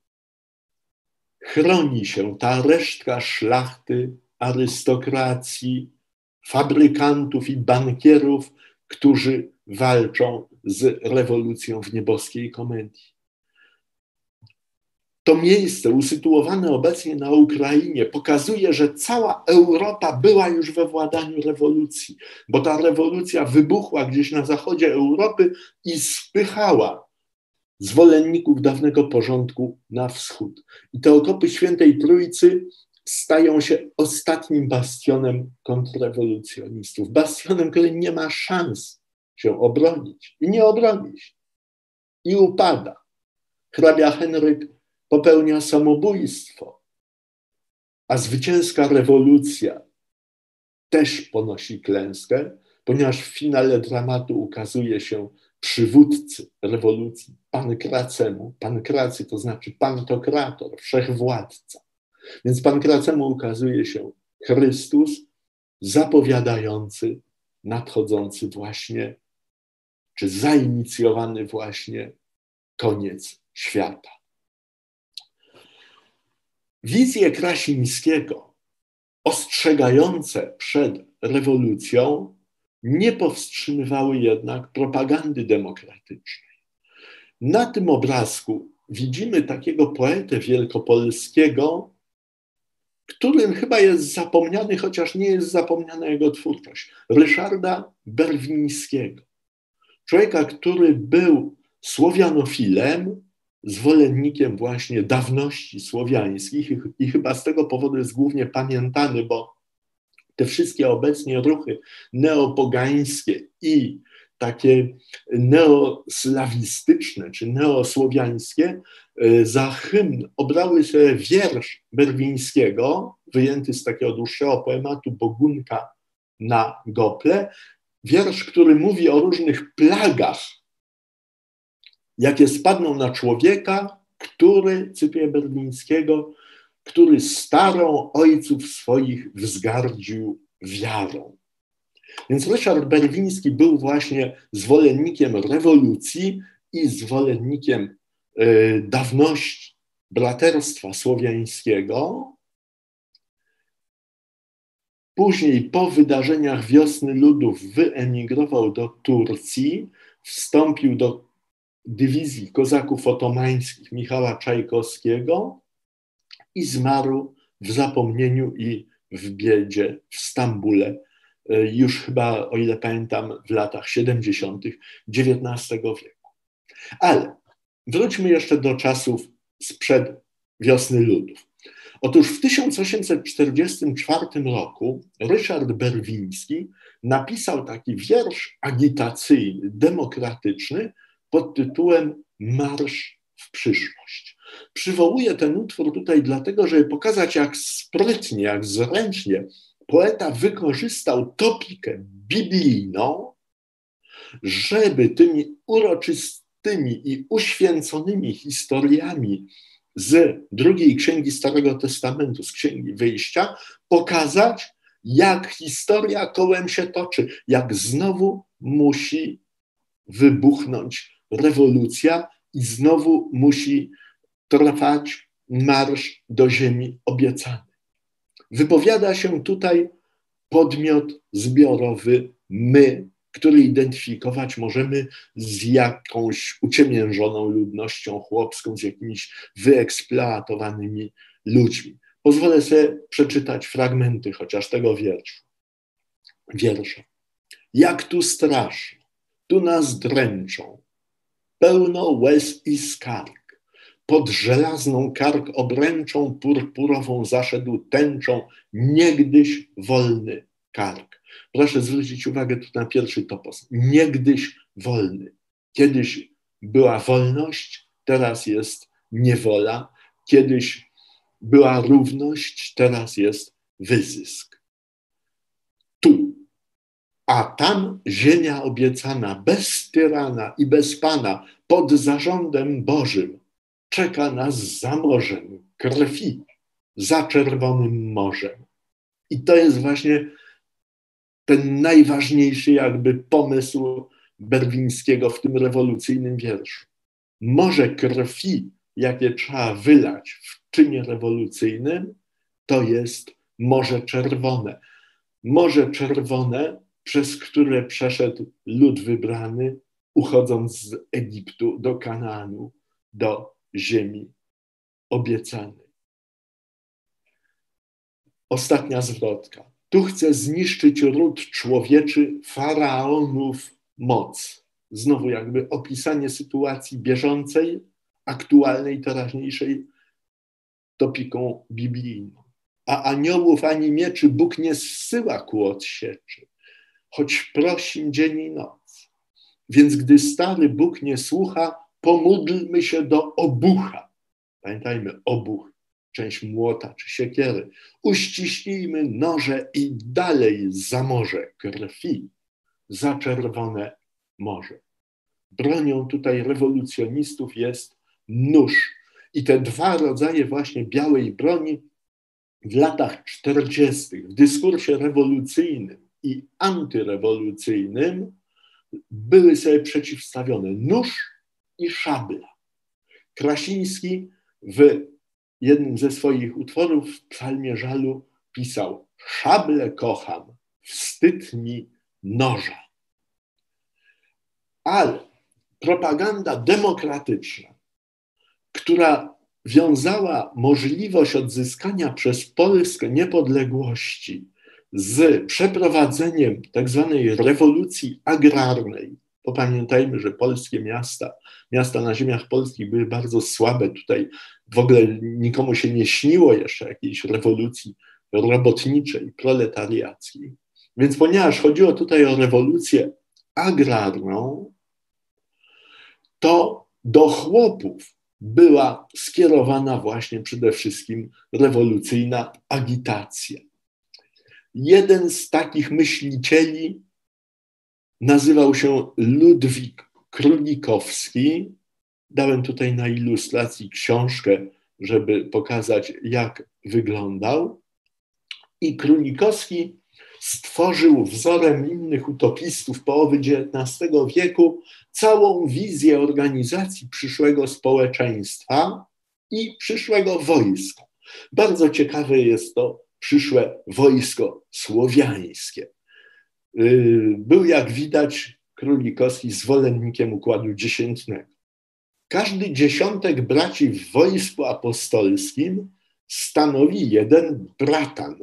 chroni się ta resztka szlachty, arystokracji, fabrykantów i bankierów, którzy walczą z rewolucją w nieboskiej komedii. To miejsce usytuowane obecnie na Ukrainie pokazuje, że cała Europa była już we władaniu rewolucji, bo ta rewolucja wybuchła gdzieś na zachodzie Europy i spychała zwolenników dawnego porządku na wschód. I te okopy Świętej Trójcy stają się ostatnim bastionem kontrrewolucjonistów. Bastionem, który nie ma szans się obronić i nie obronić. I upada. Hrabia Henryk popełnia samobójstwo, a zwycięska rewolucja też ponosi klęskę, ponieważ w finale dramatu ukazuje się przywódcy rewolucji, pankracemu. Pankracy to znaczy pantokrator, wszechwładca. Więc pankracemu ukazuje się Chrystus zapowiadający nadchodzący właśnie, czy zainicjowany właśnie koniec świata. Wizje Krasińskiego ostrzegające przed rewolucją nie powstrzymywały jednak propagandy demokratycznej. Na tym obrazku widzimy takiego poetę wielkopolskiego, którym chyba jest zapomniany, chociaż nie jest zapomniana jego twórczość, Ryszarda Berwińskiego. Człowieka, który był słowianofilem, zwolennikiem właśnie dawności słowiańskich i chyba z tego powodu jest głównie pamiętany, bo te wszystkie obecnie ruchy neopogańskie i takie neoslawistyczne czy neosłowiańskie e, za hymn obrały sobie wiersz Berwińskiego, wyjęty z takiego dłuższego poematu Bogunka na gople, wiersz, który mówi o różnych plagach, jakie spadną na człowieka, który, cytuję Berwińskiego, który starą ojców swoich wzgardził wiarą. Więc Ryszard Berwiński był właśnie zwolennikiem rewolucji i zwolennikiem y, dawności braterstwa słowiańskiego. Później, po wydarzeniach wiosny ludów, wyemigrował do Turcji, wstąpił do dywizji kozaków otomańskich Michała Czajkowskiego i zmarł w zapomnieniu i w biedzie w Stambule E, już chyba, o ile pamiętam, w latach 70. XIX wieku. Ale wróćmy jeszcze do czasów sprzed wiosny ludów. Otóż w 1844 roku Ryszard Berwiński napisał taki wiersz agitacyjny, demokratyczny pod tytułem Marsz w przyszłość. Przywołuję ten utwór tutaj dlatego, żeby pokazać, jak sprytnie, jak zręcznie poeta wykorzystał topikę biblijną, żeby tymi uroczystymi i uświęconymi historiami z drugiej księgi Starego Testamentu, z księgi wyjścia, pokazać, jak historia kołem się toczy, jak znowu musi wybuchnąć rewolucja i znowu musi trwać marsz do ziemi obiecanej. Wypowiada się tutaj podmiot zbiorowy my, który identyfikować możemy z jakąś uciemiężoną ludnością chłopską, z jakimiś wyeksploatowanymi ludźmi. Pozwolę sobie przeczytać fragmenty chociaż tego wiersza. wiersza. Jak tu strasznie, tu nas dręczą, pełno łez i skarg pod żelazną kark obręczą purpurową zaszedł tęczą niegdyś wolny kark. Proszę zwrócić uwagę tu na pierwszy topos. Niegdyś wolny. Kiedyś była wolność, teraz jest niewola. Kiedyś była równość, teraz jest wyzysk. Tu. A tam ziemia obiecana, bez tyrana i bez pana, pod zarządem Bożym, czeka nas za morzem krwi, za czerwonym morzem. I to jest właśnie ten najważniejszy jakby pomysł Berwińskiego w tym rewolucyjnym wierszu. Morze krwi, jakie trzeba wylać w czynie rewolucyjnym, to jest Morze Czerwone. Morze Czerwone, przez które przeszedł lud wybrany, uchodząc z Egiptu do Kanaanu, do ziemi obiecanej. Ostatnia zwrotka. Tu chce zniszczyć ród człowieczy faraonów moc. Znowu jakby opisanie sytuacji bieżącej, aktualnej, teraźniejszej topiką biblijną. A aniołów ani mieczy Bóg nie zsyła ku odsieczy, choć prosi dzień i noc. Więc gdy stary Bóg nie słucha, pomódlmy się do obucha. Pamiętajmy, obuch, część młota czy siekiery. Uściśnijmy noże i dalej za morze krwi, za czerwone morze. Bronią tutaj rewolucjonistów jest nóż. I te dwa rodzaje właśnie białej broni w latach 40. w dyskursie rewolucyjnym i antyrewolucyjnym były sobie przeciwstawione. Nóż i szabla. Krasiński w jednym ze swoich utworów w psalmie żalu pisał szablę kocham, wstyd mi noża. Ale propaganda demokratyczna, która wiązała możliwość odzyskania przez Polskę niepodległości z przeprowadzeniem tak zwanej rewolucji agrarnej. Popamiętajmy, że polskie miasta, miasta na ziemiach polskich były bardzo słabe. Tutaj w ogóle nikomu się nie śniło jeszcze jakiejś rewolucji robotniczej, proletariackiej. Więc ponieważ chodziło tutaj o rewolucję agrarną, to do chłopów była skierowana właśnie przede wszystkim rewolucyjna agitacja. Jeden z takich myślicieli nazywał się Ludwik Królikowski. Dałem tutaj na ilustracji książkę, żeby pokazać, jak wyglądał. I Królikowski stworzył wzorem innych utopistów połowy XIX wieku całą wizję organizacji przyszłego społeczeństwa i przyszłego wojska. Bardzo ciekawe jest to przyszłe wojsko słowiańskie. Y, był, jak widać, Królikowski zwolennikiem układu dziesiętnego. Każdy dziesiątek braci w wojsku apostolskim stanowi jeden bratan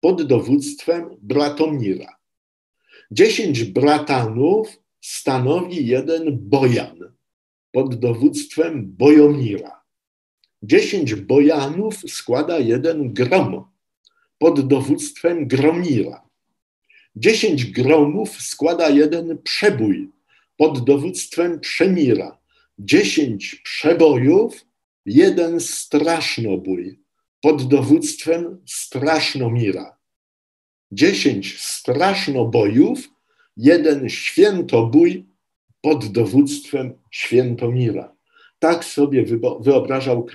pod dowództwem Bratomira. Dziesięć bratanów stanowi jeden bojan pod dowództwem Bojomira. Dziesięć bojanów składa jeden grom pod dowództwem Gromira. Dziesięć gromów składa jeden przebój pod dowództwem Przemira. Dziesięć przebojów, jeden strasznobój pod dowództwem Strasznomira. Dziesięć strasznobojów, jeden świętobój pod dowództwem Świętomira. Tak sobie wyobrażał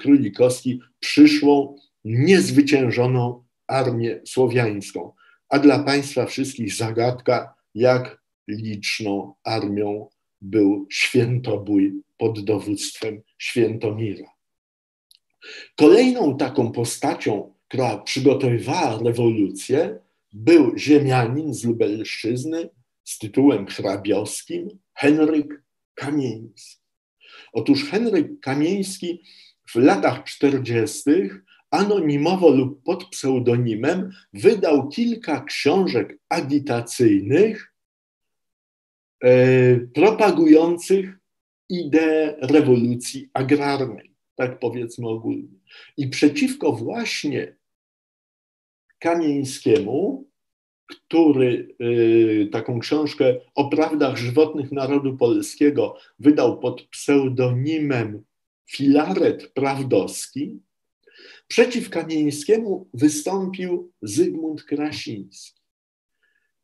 Królikowski przyszłą, niezwyciężoną armię słowiańską. A dla Państwa wszystkich zagadka, jak liczną armią był świętobój pod dowództwem Świętomira. Kolejną taką postacią, która przygotowywała rewolucję, był ziemianin z Lubelszczyzny z tytułem hrabiowskim Henryk Kamieński. Otóż Henryk Kamieński w latach 40. anonimowo lub pod pseudonimem wydał kilka książek agitacyjnych e, propagujących ideę rewolucji agrarnej tak powiedzmy ogólnie. I przeciwko właśnie Kamieńskiemu, który y, taką książkę o prawdach żywotnych narodu polskiego wydał pod pseudonimem Filaret Prawdowski, przeciw Kamieńskiemu wystąpił Zygmunt Krasiński,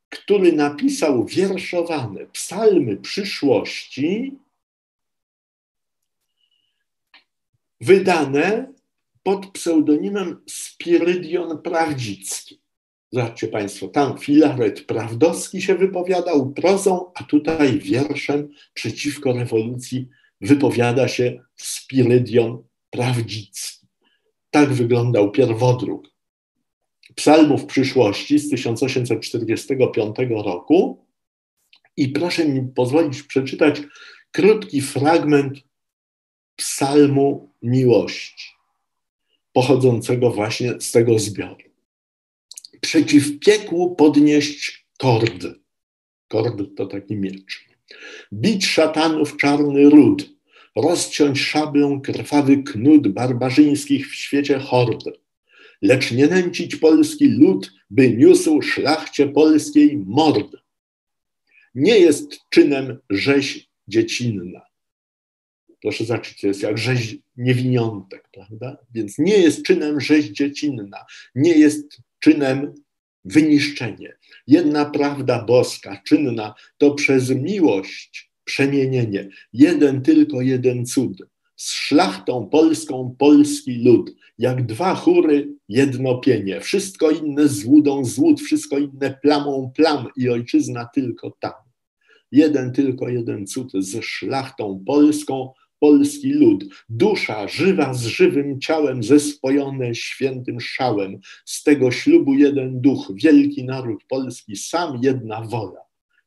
który napisał wierszowane psalmy przyszłości, wydane pod pseudonimem Spirydion Prawdzicki. Zobaczcie Państwo, tam Filaret Prawdowski się wypowiadał prozą, a tutaj wierszem przeciwko rewolucji wypowiada się Spirydion Prawdzicki. Tak wyglądał pierwodruk psalmów przyszłości z 1845 roku. I proszę mi pozwolić przeczytać krótki fragment psalmu miłości, pochodzącego właśnie z tego zbioru. Przeciw piekłu podnieść kord. Kord to taki miecz. Bić szatanów czarny ród, rozciąć szablą krwawy knud barbarzyńskich w świecie hord, lecz nie nęcić polski lud, by niósł szlachcie polskiej mord. Nie jest czynem rzeź dziecinna Proszę zobaczyć, to jest jak rzeź niewiniątek, prawda? Więc nie jest czynem rzeź dziecinna, nie jest czynem wyniszczenie. Jedna prawda boska, czynna, to przez miłość przemienienie. Jeden, tylko jeden cud. Z szlachtą polską polski lud, jak dwa chóry, jedno pienie. Wszystko inne złudą złód, wszystko inne plamą plam i ojczyzna tylko tam. Jeden, tylko jeden cud ze szlachtą polską polski lud, dusza żywa z żywym ciałem, zespojone świętym szałem. Z tego ślubu jeden duch, wielki naród polski, sam jedna wola,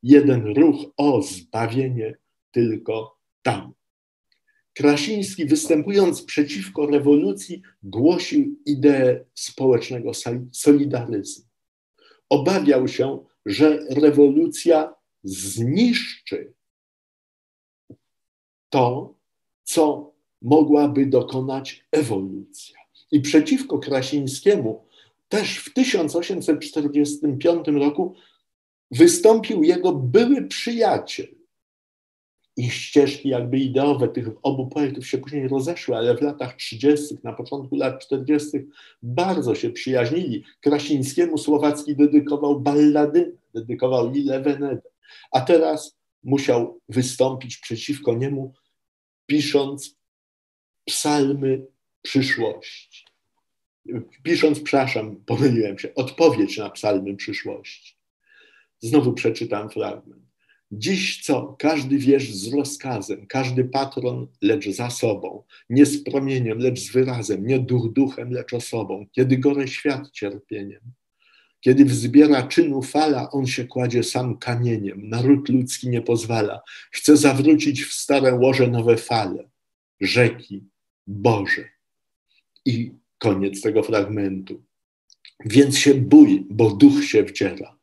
jeden ruch, o zbawienie tylko tam. Krasiński, występując przeciwko rewolucji, głosił ideę społecznego solidaryzmu. Obawiał się, że rewolucja zniszczy to, co mogłaby dokonać ewolucja. I przeciwko Krasińskiemu też w 1845 roku wystąpił jego były przyjaciel. Ich ścieżki jakby ideowe tych obu poetów się później rozeszły, ale w latach 30., na początku lat 40. bardzo się przyjaźnili. Krasińskiemu Słowacki dedykował ballady, dedykował Lille Venedę, a teraz musiał wystąpić przeciwko niemu pisząc psalmy przyszłości. Pisząc, przepraszam, pomyliłem się, odpowiedź na psalmy przyszłości. Znowu przeczytam fragment. Dziś co? Każdy wierz z rozkazem, każdy patron, lecz za sobą, nie z promieniem, lecz z wyrazem, nie duch duchem, lecz osobą, kiedy gore świat cierpieniem. Kiedy wzbiera czynu fala, on się kładzie sam kamieniem. Naród ludzki nie pozwala. Chce zawrócić w stare łoże nowe fale. Rzeki Boże. I koniec tego fragmentu. Więc się bój, bo duch się wdziera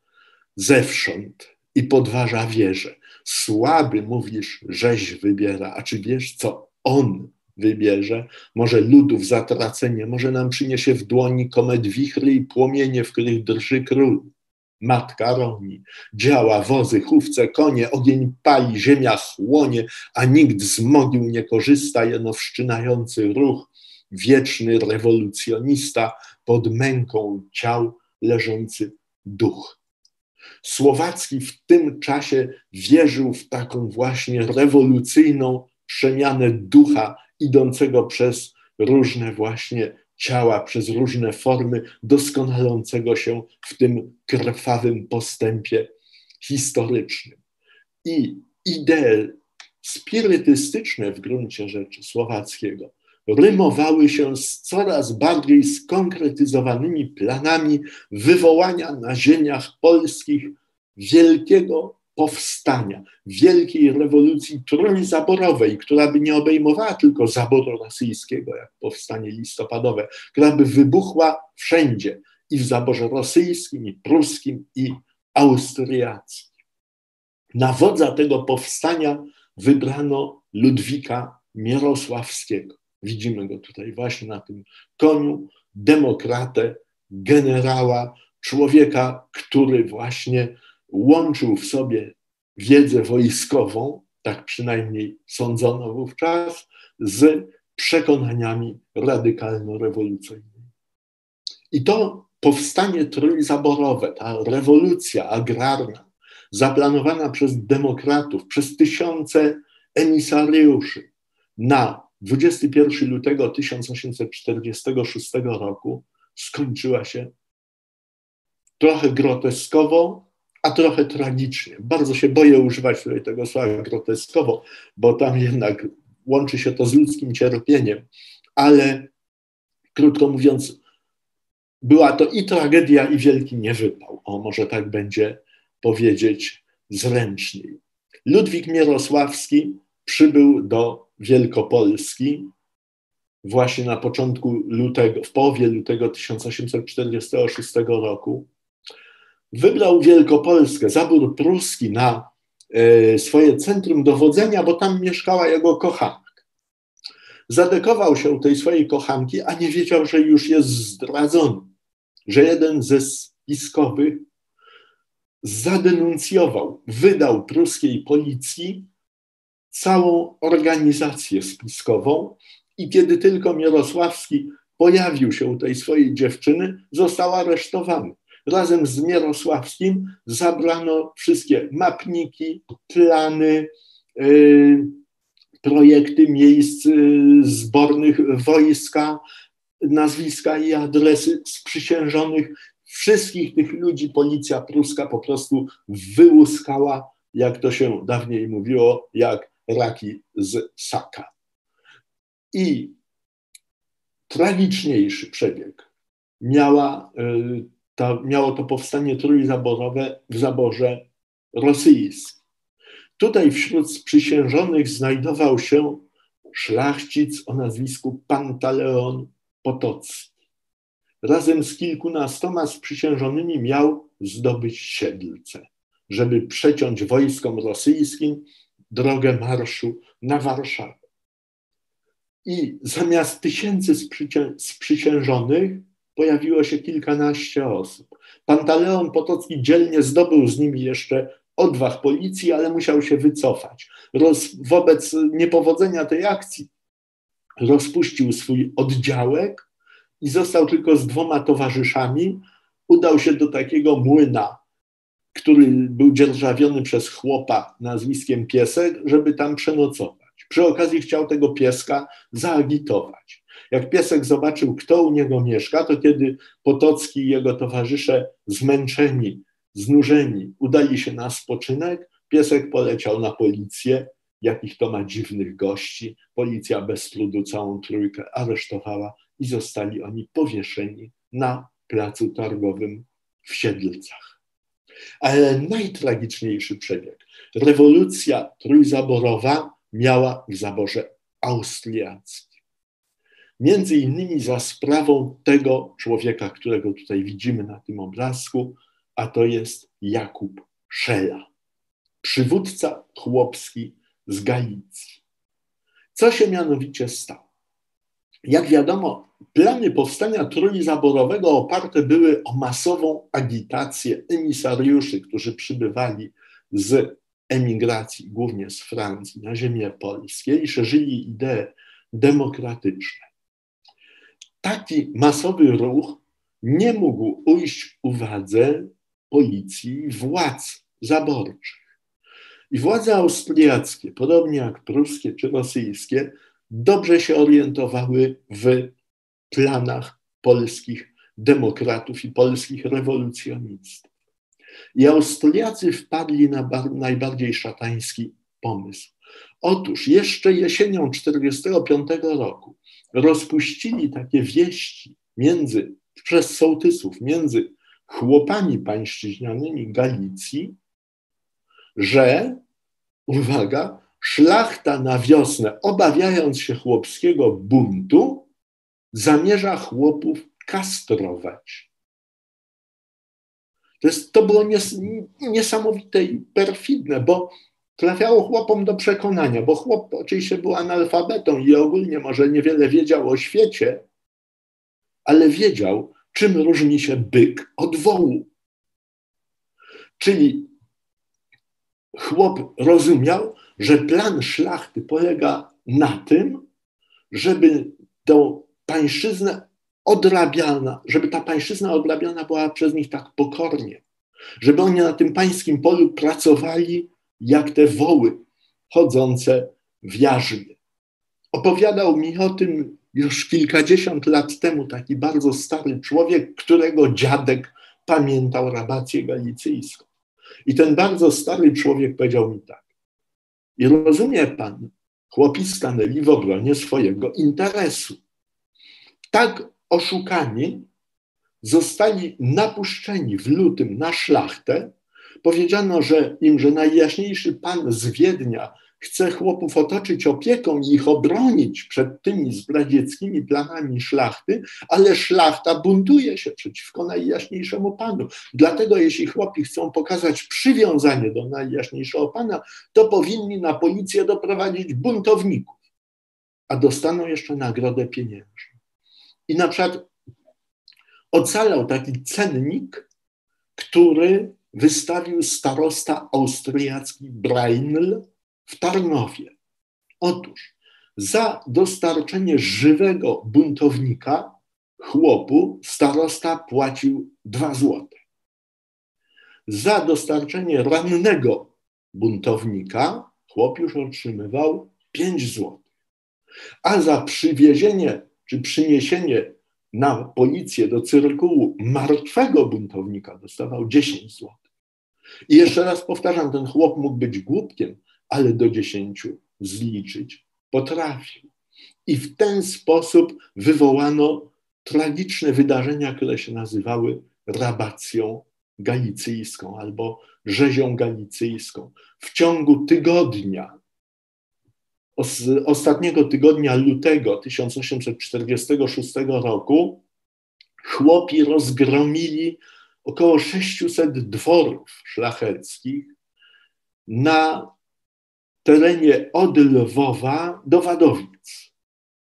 zewsząd i podważa wierzę. Słaby mówisz, żeś wybiera, a czy wiesz, co on wybierze, może ludów zatracenie, może nam przyniesie w dłoni komet wichry i płomienie, w których drży król. Matka roni, działa wozy, chówce, konie, ogień pali, ziemia chłonie, a nikt z mogił nie korzysta, jeno wszczynający ruch, wieczny rewolucjonista, pod męką ciał leżący duch. Słowacki w tym czasie wierzył w taką właśnie rewolucyjną przemianę ducha idącego przez różne właśnie ciała, przez różne formy, doskonalącego się w tym krwawym postępie historycznym. I idee spirytystyczne w gruncie rzeczy Słowackiego rymowały się z coraz bardziej skonkretyzowanymi planami wywołania na ziemiach polskich wielkiego powstania, wielkiej rewolucji trójzaborowej, która by nie obejmowała tylko zaboru rosyjskiego, jak powstanie listopadowe, która by wybuchła wszędzie i w zaborze rosyjskim, i pruskim, i austriackim. Na wodza tego powstania wybrano Ludwika Mierosławskiego. Widzimy go tutaj właśnie na tym koniu, demokratę, generała, człowieka, który właśnie łączył w sobie wiedzę wojskową, tak przynajmniej sądzono wówczas, z przekonaniami radykalno-rewolucyjnymi. I to powstanie trójzaborowe, ta rewolucja agrarna, zaplanowana przez demokratów, przez tysiące emisariuszy na 21 lutego 1846 roku, skończyła się trochę groteskowo, a trochę tragicznie. Bardzo się boję używać tutaj tego słowa groteskowo, bo tam jednak łączy się to z ludzkim cierpieniem, ale krótko mówiąc, była to i tragedia, i wielki niewypał. O, może tak będzie powiedzieć zręczniej. Ludwik Mierosławski przybył do Wielkopolski właśnie na początku lutego, w połowie lutego 1846 roku wybrał Wielkopolskę, zabór pruski na e, swoje centrum dowodzenia, bo tam mieszkała jego kochanka. Zadekował się tej swojej kochanki, a nie wiedział, że już jest zdradzony, że jeden ze spiskowych zadenuncjował, wydał pruskiej policji całą organizację spiskową i kiedy tylko Mierosławski pojawił się u tej swojej dziewczyny, został aresztowany razem z Mierosławskim zabrano wszystkie mapniki, plany, y, projekty miejsc y, zbornych wojska, nazwiska i adresy sprzysiężonych. Wszystkich tych ludzi policja pruska po prostu wyłuskała, jak to się dawniej mówiło, jak raki z saka. I tragiczniejszy przebieg miała, ta, miało to powstanie trójzaborowe w zaborze rosyjskim. Tutaj wśród sprzysiężonych znajdował się szlachcic o nazwisku Pantaleon Potocki. Razem z kilkunastoma sprzysiężonymi miał zdobyć Siedlce, żeby przeciąć wojskom rosyjskim drogę marszu na Warszawę. I zamiast tysięcy sprzysiężonych pojawiło się kilkanaście osób. Pantaleon Potocki dzielnie zdobył z nimi jeszcze odwag policji, ale musiał się wycofać. Roz, wobec niepowodzenia tej akcji rozpuścił swój oddziałek i został tylko z dwoma towarzyszami. Udał się do takiego młyna, który był dzierżawiony przez chłopa nazwiskiem Piesek, żeby tam przenocować. Przy okazji chciał tego pieska zaagitować. Jak piesek zobaczył, kto u niego mieszka, to kiedy Potocki i jego towarzysze zmęczeni znużeni udali się na spoczynek, piesek poleciał na policję, jakich to ma dziwnych gości. Policja bez trudu całą trójkę aresztowała i zostali oni powieszeni na placu targowym w Siedlcach. Ale najtragiczniejszy przebieg. Rewolucja trójzaborowa miała w zaborze austriackim. Między innymi za sprawą tego człowieka, którego tutaj widzimy na tym obrazku, a to jest Jakub Szela, przywódca chłopski z Galicji. Co się mianowicie stało? Jak wiadomo, plany powstania trójzaborowego oparte były o masową agitację emisariuszy, którzy przybywali z emigracji, głównie z Francji, na ziemię polskie i szerzyli idee demokratyczne. Taki masowy ruch nie mógł ujść uwadze policji władz zaborczych. I władze austriackie, podobnie jak pruskie czy rosyjskie, dobrze się orientowały w planach polskich demokratów i polskich rewolucjonistów. I Austriacy wpadli na najbardziej szatański pomysł. Otóż jeszcze jesienią 1945 roku rozpuścili takie wieści między, przez sołtysów między chłopami pańszczyźnianymi Galicji, że, uwaga, szlachta na wiosnę, obawiając się chłopskiego buntu, zamierza chłopów kastrować. To, jest, to było nies, niesamowite i perfidne, bo trafiało chłopom do przekonania, bo chłop oczywiście był analfabetą i ogólnie może niewiele wiedział o świecie, ale wiedział, czym różni się byk od wołu. Czyli chłop rozumiał, że plan szlachty polega na tym, żeby tą pańszczyznę odrabiana, żeby ta pańszczyzna odrabiana była przez nich tak pokornie, żeby oni na tym pańskim polu pracowali jak te woły chodzące w jarzmie. Opowiadał mi o tym już kilkadziesiąt lat temu taki bardzo stary człowiek, którego dziadek pamiętał rabację galicyjską. I ten bardzo stary człowiek powiedział mi tak. I rozumie pan, chłopi stanęli w obronie swojego interesu. Tak oszukani zostali napuszczeni w lutym na szlachtę. Powiedziano, że im, że najjaśniejszy pan z Wiednia chce chłopów otoczyć opieką i ich obronić przed tymi zdradzieckimi planami szlachty, ale szlachta buntuje się przeciwko najjaśniejszemu panu. Dlatego jeśli chłopi chcą pokazać przywiązanie do najjaśniejszego pana, to powinni na policję doprowadzić buntowników, a dostaną jeszcze nagrodę pieniężną. I na przykład ocalał taki cennik, który wystawił starosta austriacki Breinl w Tarnowie. Otóż za dostarczenie żywego buntownika chłopu starosta płacił dwa złote. Za dostarczenie rannego buntownika chłop już otrzymywał pięć złotych. A za przywiezienie czy przyniesienie na policję do cyrkułu martwego buntownika dostawał 10 złotych. I jeszcze raz powtarzam, ten chłop mógł być głupkiem, ale do dziesięciu zliczyć potrafił. I w ten sposób wywołano tragiczne wydarzenia, które się nazywały rabacją galicyjską albo rzezią galicyjską. W ciągu tygodnia, ostatniego tygodnia lutego 1846 roku, chłopi rozgromili około 600 dworów szlacheckich na terenie od Lwowa do Wadowic.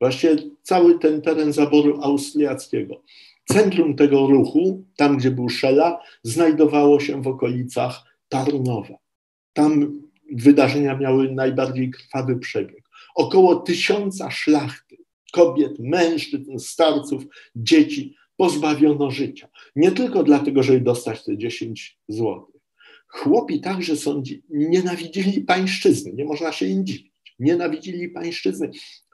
Właśnie cały ten teren zaboru austriackiego. Centrum tego ruchu, tam gdzie był Szela, znajdowało się w okolicach Tarnowa. Tam wydarzenia miały najbardziej krwawy przebieg. Około tysiąca szlachty, kobiet, mężczyzn, starców, dzieci pozbawiono życia. Nie tylko dlatego, żeby dostać te 10 złotych. Chłopi także sądzi, nienawidzili pańszczyzny, nie można się im dziwić. Nienawidzili pańszczyzny,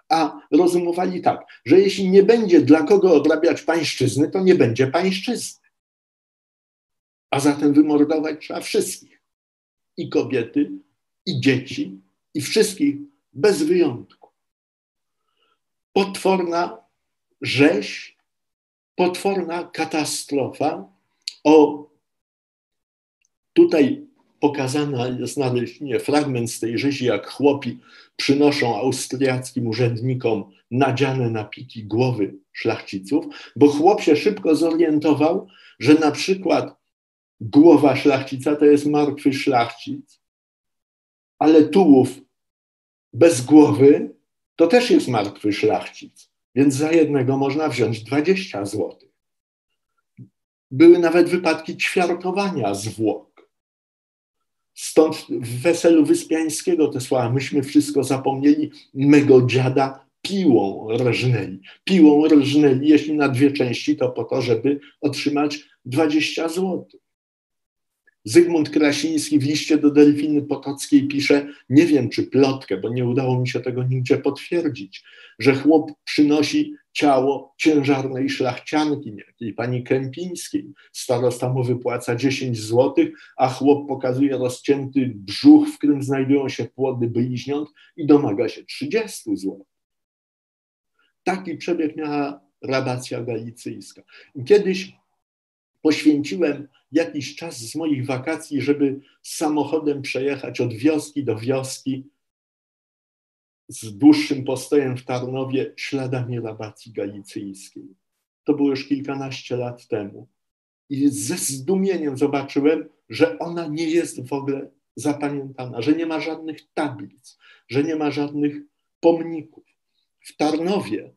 a rozumowali tak, że jeśli nie będzie dla kogo odrabiać pańszczyzny, to nie będzie pańszczyzny. A zatem wymordować trzeba wszystkich. I kobiety, i dzieci, i wszystkich bez wyjątku. Potworna rzeź, potworna katastrofa. O, tutaj pokazana jest na leśninie fragment z tej rzezi, jak chłopi przynoszą austriackim urzędnikom nadziane na piki głowy szlachciców, bo chłop się szybko zorientował, że na przykład głowa szlachcica to jest martwy szlachcic, ale tułów bez głowy to też jest martwy szlachcic, więc za jednego można wziąć 20 złotych. Były nawet wypadki ćwiartowania zwłok. Stąd w weselu Wyspiańskiego te słowa, myśmy wszystko zapomnieli, mego dziada piłą rżnęli. Piłą rżnęli, jeśli na dwie części, to po to, żeby otrzymać 20 złotych. Zygmunt Krasiński w liście do Delfiny Potockiej pisze, nie wiem czy plotkę, bo nie udało mi się tego nigdzie potwierdzić, że chłop przynosi ciało ciężarnej szlachcianki, jakiej pani Kępińskiej. Starosta mu wypłaca 10 złotych, a chłop pokazuje rozcięty brzuch, w którym znajdują się płody bliźniąt i domaga się 30 złotych. Taki przebieg miała rabacja galicyjska. Kiedyś poświęciłem jakiś czas z moich wakacji, żeby samochodem przejechać od wioski do wioski z dłuższym postojem w Tarnowie śladami rabacji galicyjskiej. To było już kilkanaście lat temu. I ze zdumieniem zobaczyłem, że ona nie jest w ogóle zapamiętana, że nie ma żadnych tablic, że nie ma żadnych pomników. W Tarnowie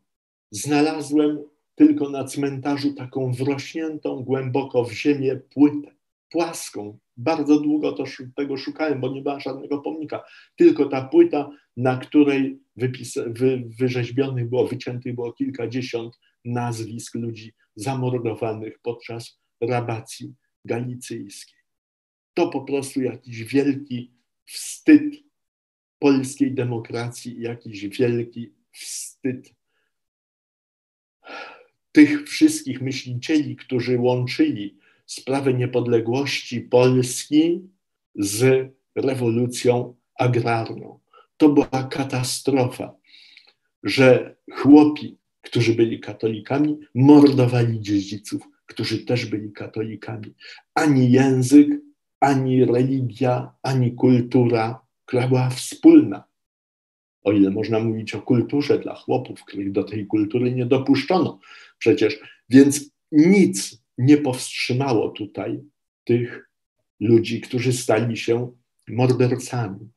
znalazłem tylko na cmentarzu taką wrośniętą głęboko w ziemię płytę, płaską. Bardzo długo to, tego szukałem, bo nie była żadnego pomnika. Tylko ta płyta, na której wypisa, wy, wyrzeźbionych było, wyciętych było kilkadziesiąt nazwisk ludzi zamordowanych podczas rabacji galicyjskiej. To po prostu jakiś wielki wstyd polskiej demokracji, jakiś wielki wstyd tych wszystkich myślicieli, którzy łączyli sprawę niepodległości Polski z rewolucją agrarną. To była katastrofa, że chłopi, którzy byli katolikami, mordowali dziedziców, którzy też byli katolikami. Ani język, ani religia, ani kultura, która była wspólna o ile można mówić o kulturze dla chłopów, których do tej kultury nie dopuszczono przecież. Więc nic nie powstrzymało tutaj tych ludzi, którzy stali się mordercami.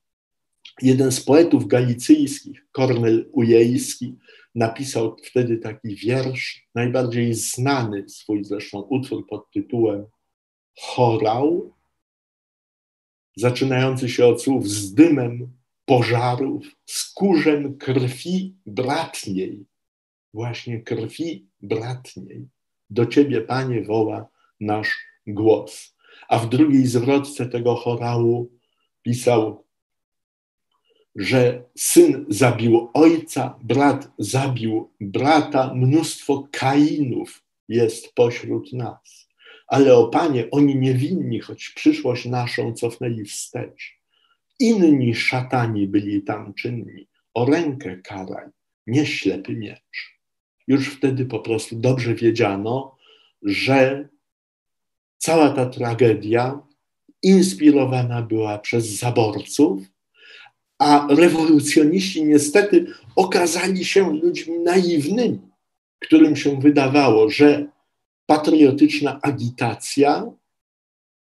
Jeden z poetów galicyjskich, Kornel Ujejski, napisał wtedy taki wiersz, najbardziej znany swój zresztą utwór pod tytułem Chorał, zaczynający się od słów z dymem pożarów, skórzem krwi bratniej, właśnie krwi bratniej. Do Ciebie, Panie, woła nasz głos. A w drugiej zwrotce tego chorału pisał, że syn zabił ojca, brat zabił brata, mnóstwo Kainów jest pośród nas. Ale o Panie, oni niewinni, choć przyszłość naszą cofnęli wstecz. Inni szatani byli tam czynni. O rękę karaj. nie ślepy miecz. Już wtedy po prostu dobrze wiedziano, że cała ta tragedia inspirowana była przez zaborców, a rewolucjoniści niestety okazali się ludźmi naiwnymi, którym się wydawało, że patriotyczna agitacja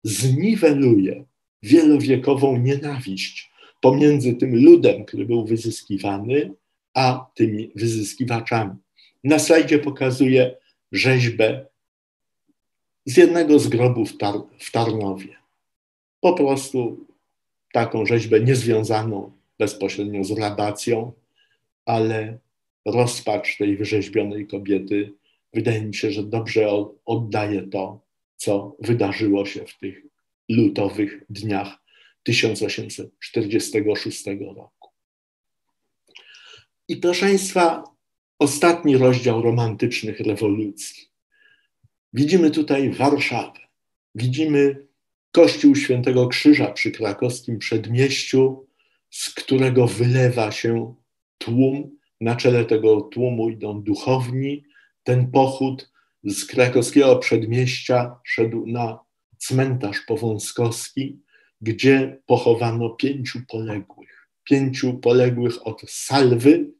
zniweluje wielowiekową nienawiść pomiędzy tym ludem, który był wyzyskiwany, a tymi wyzyskiwaczami. Na slajdzie pokazuję rzeźbę z jednego z grobów w Tarnowie. Po prostu taką rzeźbę niezwiązaną bezpośrednio z radacją, ale rozpacz tej wyrzeźbionej kobiety wydaje mi się, że dobrze oddaje to, co wydarzyło się w tych lutowych dniach 1846 roku. I proszę Państwa, ostatni rozdział romantycznych rewolucji. Widzimy tutaj Warszawę, widzimy Kościół Świętego Krzyża przy krakowskim przedmieściu, z którego wylewa się tłum. Na czele tego tłumu idą duchowni. Ten pochód z krakowskiego przedmieścia szedł na cmentarz powązkowski, gdzie pochowano pięciu poległych. Pięciu poległych od salwy,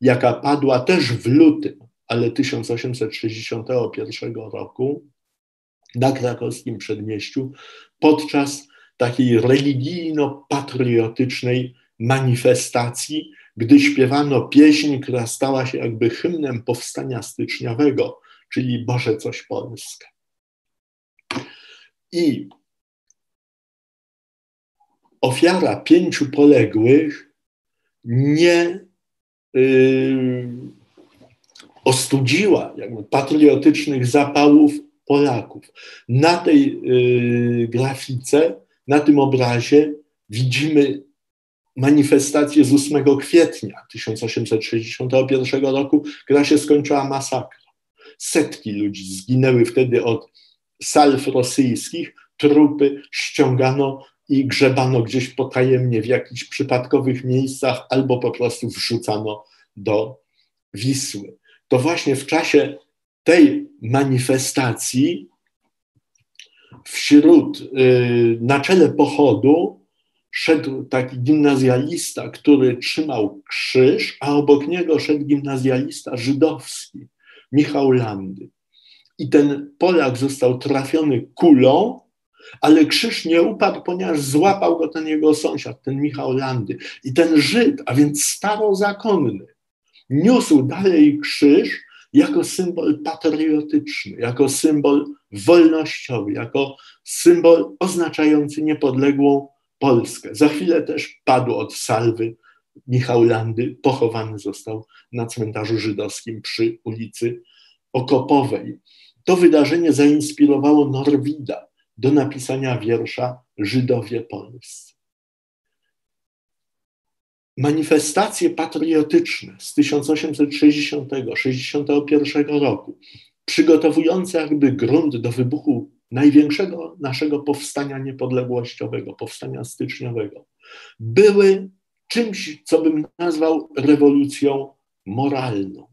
jaka padła też w lutym, ale 1861 roku na krakowskim przedmieściu podczas takiej religijno-patriotycznej manifestacji, gdy śpiewano pieśń, która stała się jakby hymnem powstania styczniowego, czyli Boże coś Polskę. I ofiara pięciu poległych nie ostudziła jakby patriotycznych zapałów Polaków. Na tej yy, grafice, na tym obrazie widzimy manifestację z 8 kwietnia 1861 roku, która się skończyła masakrą. Setki ludzi zginęły wtedy od salw rosyjskich, trupy ściągano i grzebano gdzieś potajemnie w jakichś przypadkowych miejscach albo po prostu wrzucano do Wisły. To właśnie w czasie tej manifestacji wśród, y, na czele pochodu szedł taki gimnazjalista, który trzymał krzyż, a obok niego szedł gimnazjalista żydowski, Michał Landy. I ten Polak został trafiony kulą, ale krzyż nie upadł, ponieważ złapał go ten jego sąsiad, ten Michał Landy. I ten Żyd, a więc starozakonny, niósł dalej krzyż jako symbol patriotyczny, jako symbol wolnościowy, jako symbol oznaczający niepodległą Polskę. Za chwilę też padł od salwy Michał Landy, pochowany został na cmentarzu żydowskim przy ulicy Okopowej. To wydarzenie zainspirowało Norwida do napisania wiersza Żydowie Polscy. Manifestacje patriotyczne z 1860-61 roku, przygotowujące jakby grunt do wybuchu największego naszego powstania niepodległościowego, powstania styczniowego, były czymś, co bym nazwał rewolucją moralną.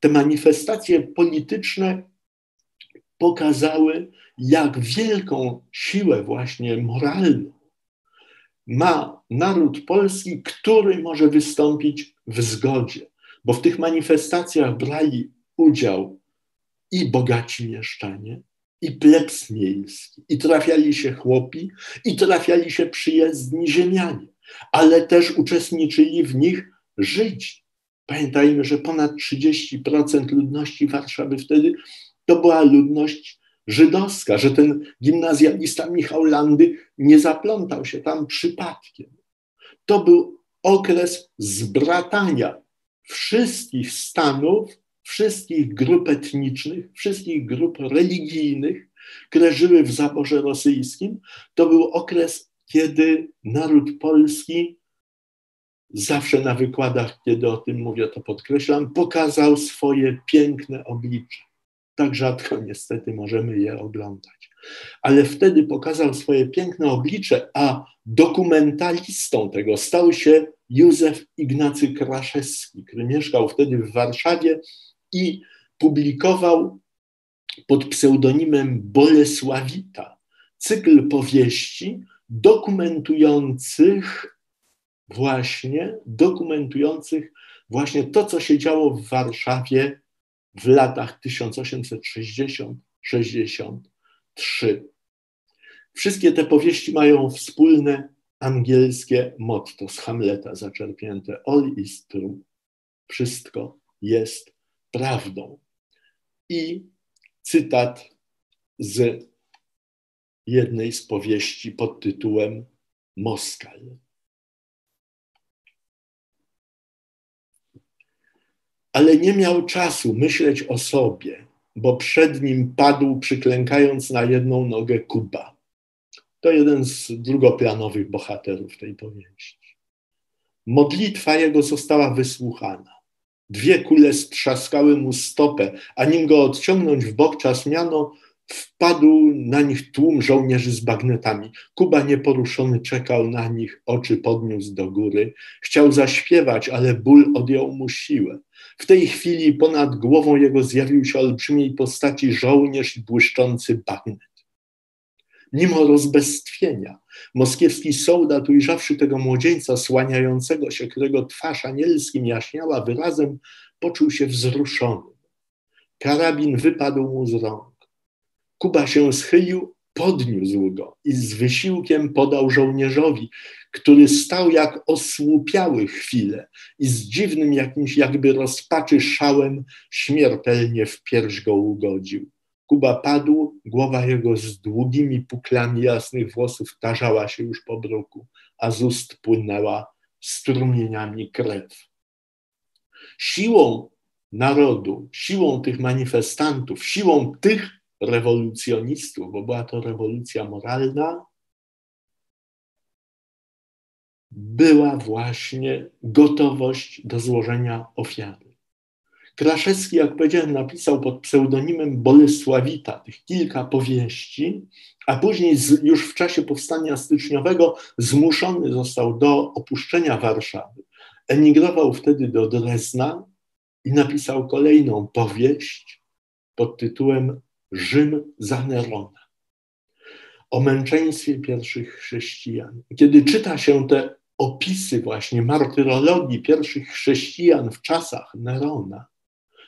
Te manifestacje polityczne pokazały, jak wielką siłę właśnie moralną ma naród polski, który może wystąpić w zgodzie, bo w tych manifestacjach brali udział i bogaci mieszczanie, i plebs miejski, i trafiali się chłopi, i trafiali się przyjezdni ziemianie, ale też uczestniczyli w nich Żydzi. Pamiętajmy, że ponad 30% ludności Warszawy wtedy to była ludność żydowska, że ten gimnazjalista Michał Landy nie zaplątał się tam przypadkiem. To był okres zbratania wszystkich stanów, wszystkich grup etnicznych, wszystkich grup religijnych, które żyły w zaborze rosyjskim. To był okres, kiedy naród polski, zawsze na wykładach, kiedy o tym mówię, to podkreślam, pokazał swoje piękne oblicze tak rzadko niestety możemy je oglądać. Ale wtedy pokazał swoje piękne oblicze, a dokumentalistą tego stał się Józef Ignacy Kraszewski, który mieszkał wtedy w Warszawie i publikował pod pseudonimem Bolesławita cykl powieści dokumentujących właśnie, dokumentujących właśnie to, co się działo w Warszawie w latach 1860-63. Wszystkie te powieści mają wspólne angielskie motto z Hamleta zaczerpnięte: All is true. Wszystko jest prawdą. I cytat z jednej z powieści pod tytułem Moskal. Ale nie miał czasu myśleć o sobie, bo przed nim padł, przyklękając na jedną nogę Kuba. To jeden z drugoplanowych bohaterów tej powieści. Modlitwa jego została wysłuchana. Dwie kule strzaskały mu stopę, a nim go odciągnąć w bok czas miano, wpadł na nich tłum żołnierzy z bagnetami. Kuba nieporuszony czekał na nich, oczy podniósł do góry. Chciał zaśpiewać, ale ból odjął mu siłę. W tej chwili ponad głową jego zjawił się olbrzymiej postaci żołnierz i błyszczący bagnet. Mimo rozbestwienia, moskiewski soldat, ujrzawszy tego młodzieńca słaniającego się, którego twarz anielskim jaśniała wyrazem, poczuł się wzruszony. Karabin wypadł mu z rąk. Kuba się schylił, podniósł go i z wysiłkiem podał żołnierzowi, który stał jak osłupiały chwilę i z dziwnym jakimś jakby rozpaczy szałem śmiertelnie w pierś go ugodził. Kuba padł, głowa jego z długimi puklami jasnych włosów tarzała się już po bruku, a z ust płynęła strumieniami krew. Siłą narodu, siłą tych manifestantów, siłą tych rewolucjonistów, bo była to rewolucja moralna, była właśnie gotowość do złożenia ofiary. Kraszewski, jak powiedziałem, napisał pod pseudonimem Bolesławita tych kilka powieści, a później już w czasie powstania styczniowego zmuszony został do opuszczenia Warszawy. Emigrował wtedy do Drezna i napisał kolejną powieść pod tytułem Rzym za Nerona. O męczeństwie pierwszych chrześcijan. Kiedy czyta się te opisy właśnie martyrologii pierwszych chrześcijan w czasach Nerona,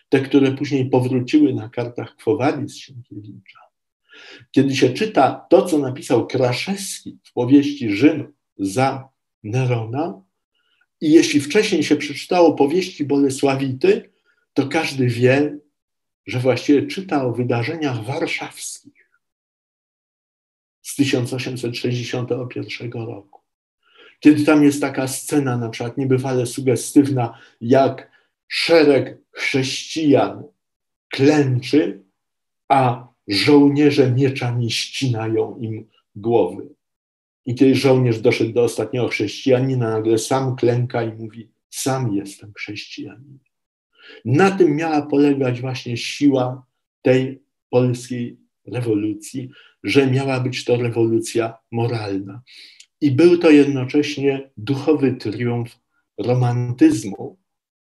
te, które później powróciły na kartach Kwowadis Sienkiewicza, kiedy się czyta to, co napisał Kraszewski w powieści Rzym za Nerona, i jeśli wcześniej się przeczytało powieści Bolesławity, to każdy wie, że właściwie czyta o wydarzeniach warszawskich z 1861 roku. Kiedy tam jest taka scena, na przykład niebywale sugestywna, jak szereg chrześcijan klęczy, a żołnierze mieczami ścinają im głowy. I kiedy żołnierz doszedł do ostatniego chrześcijanina, nagle sam klęka i mówi: Sam jestem chrześcijaninem. Na tym miała polegać właśnie siła tej polskiej rewolucji, że miała być to rewolucja moralna. I był to jednocześnie duchowy triumf romantyzmu,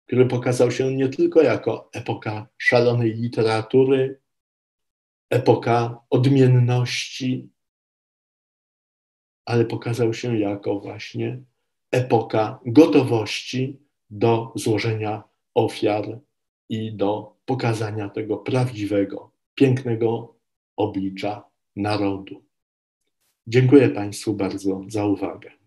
który pokazał się nie tylko jako epoka szalonej literatury, epoka odmienności, ale pokazał się jako właśnie epoka gotowości do złożenia ofiar i do pokazania tego prawdziwego, pięknego oblicza narodu. Dziękuję Państwu bardzo za uwagę.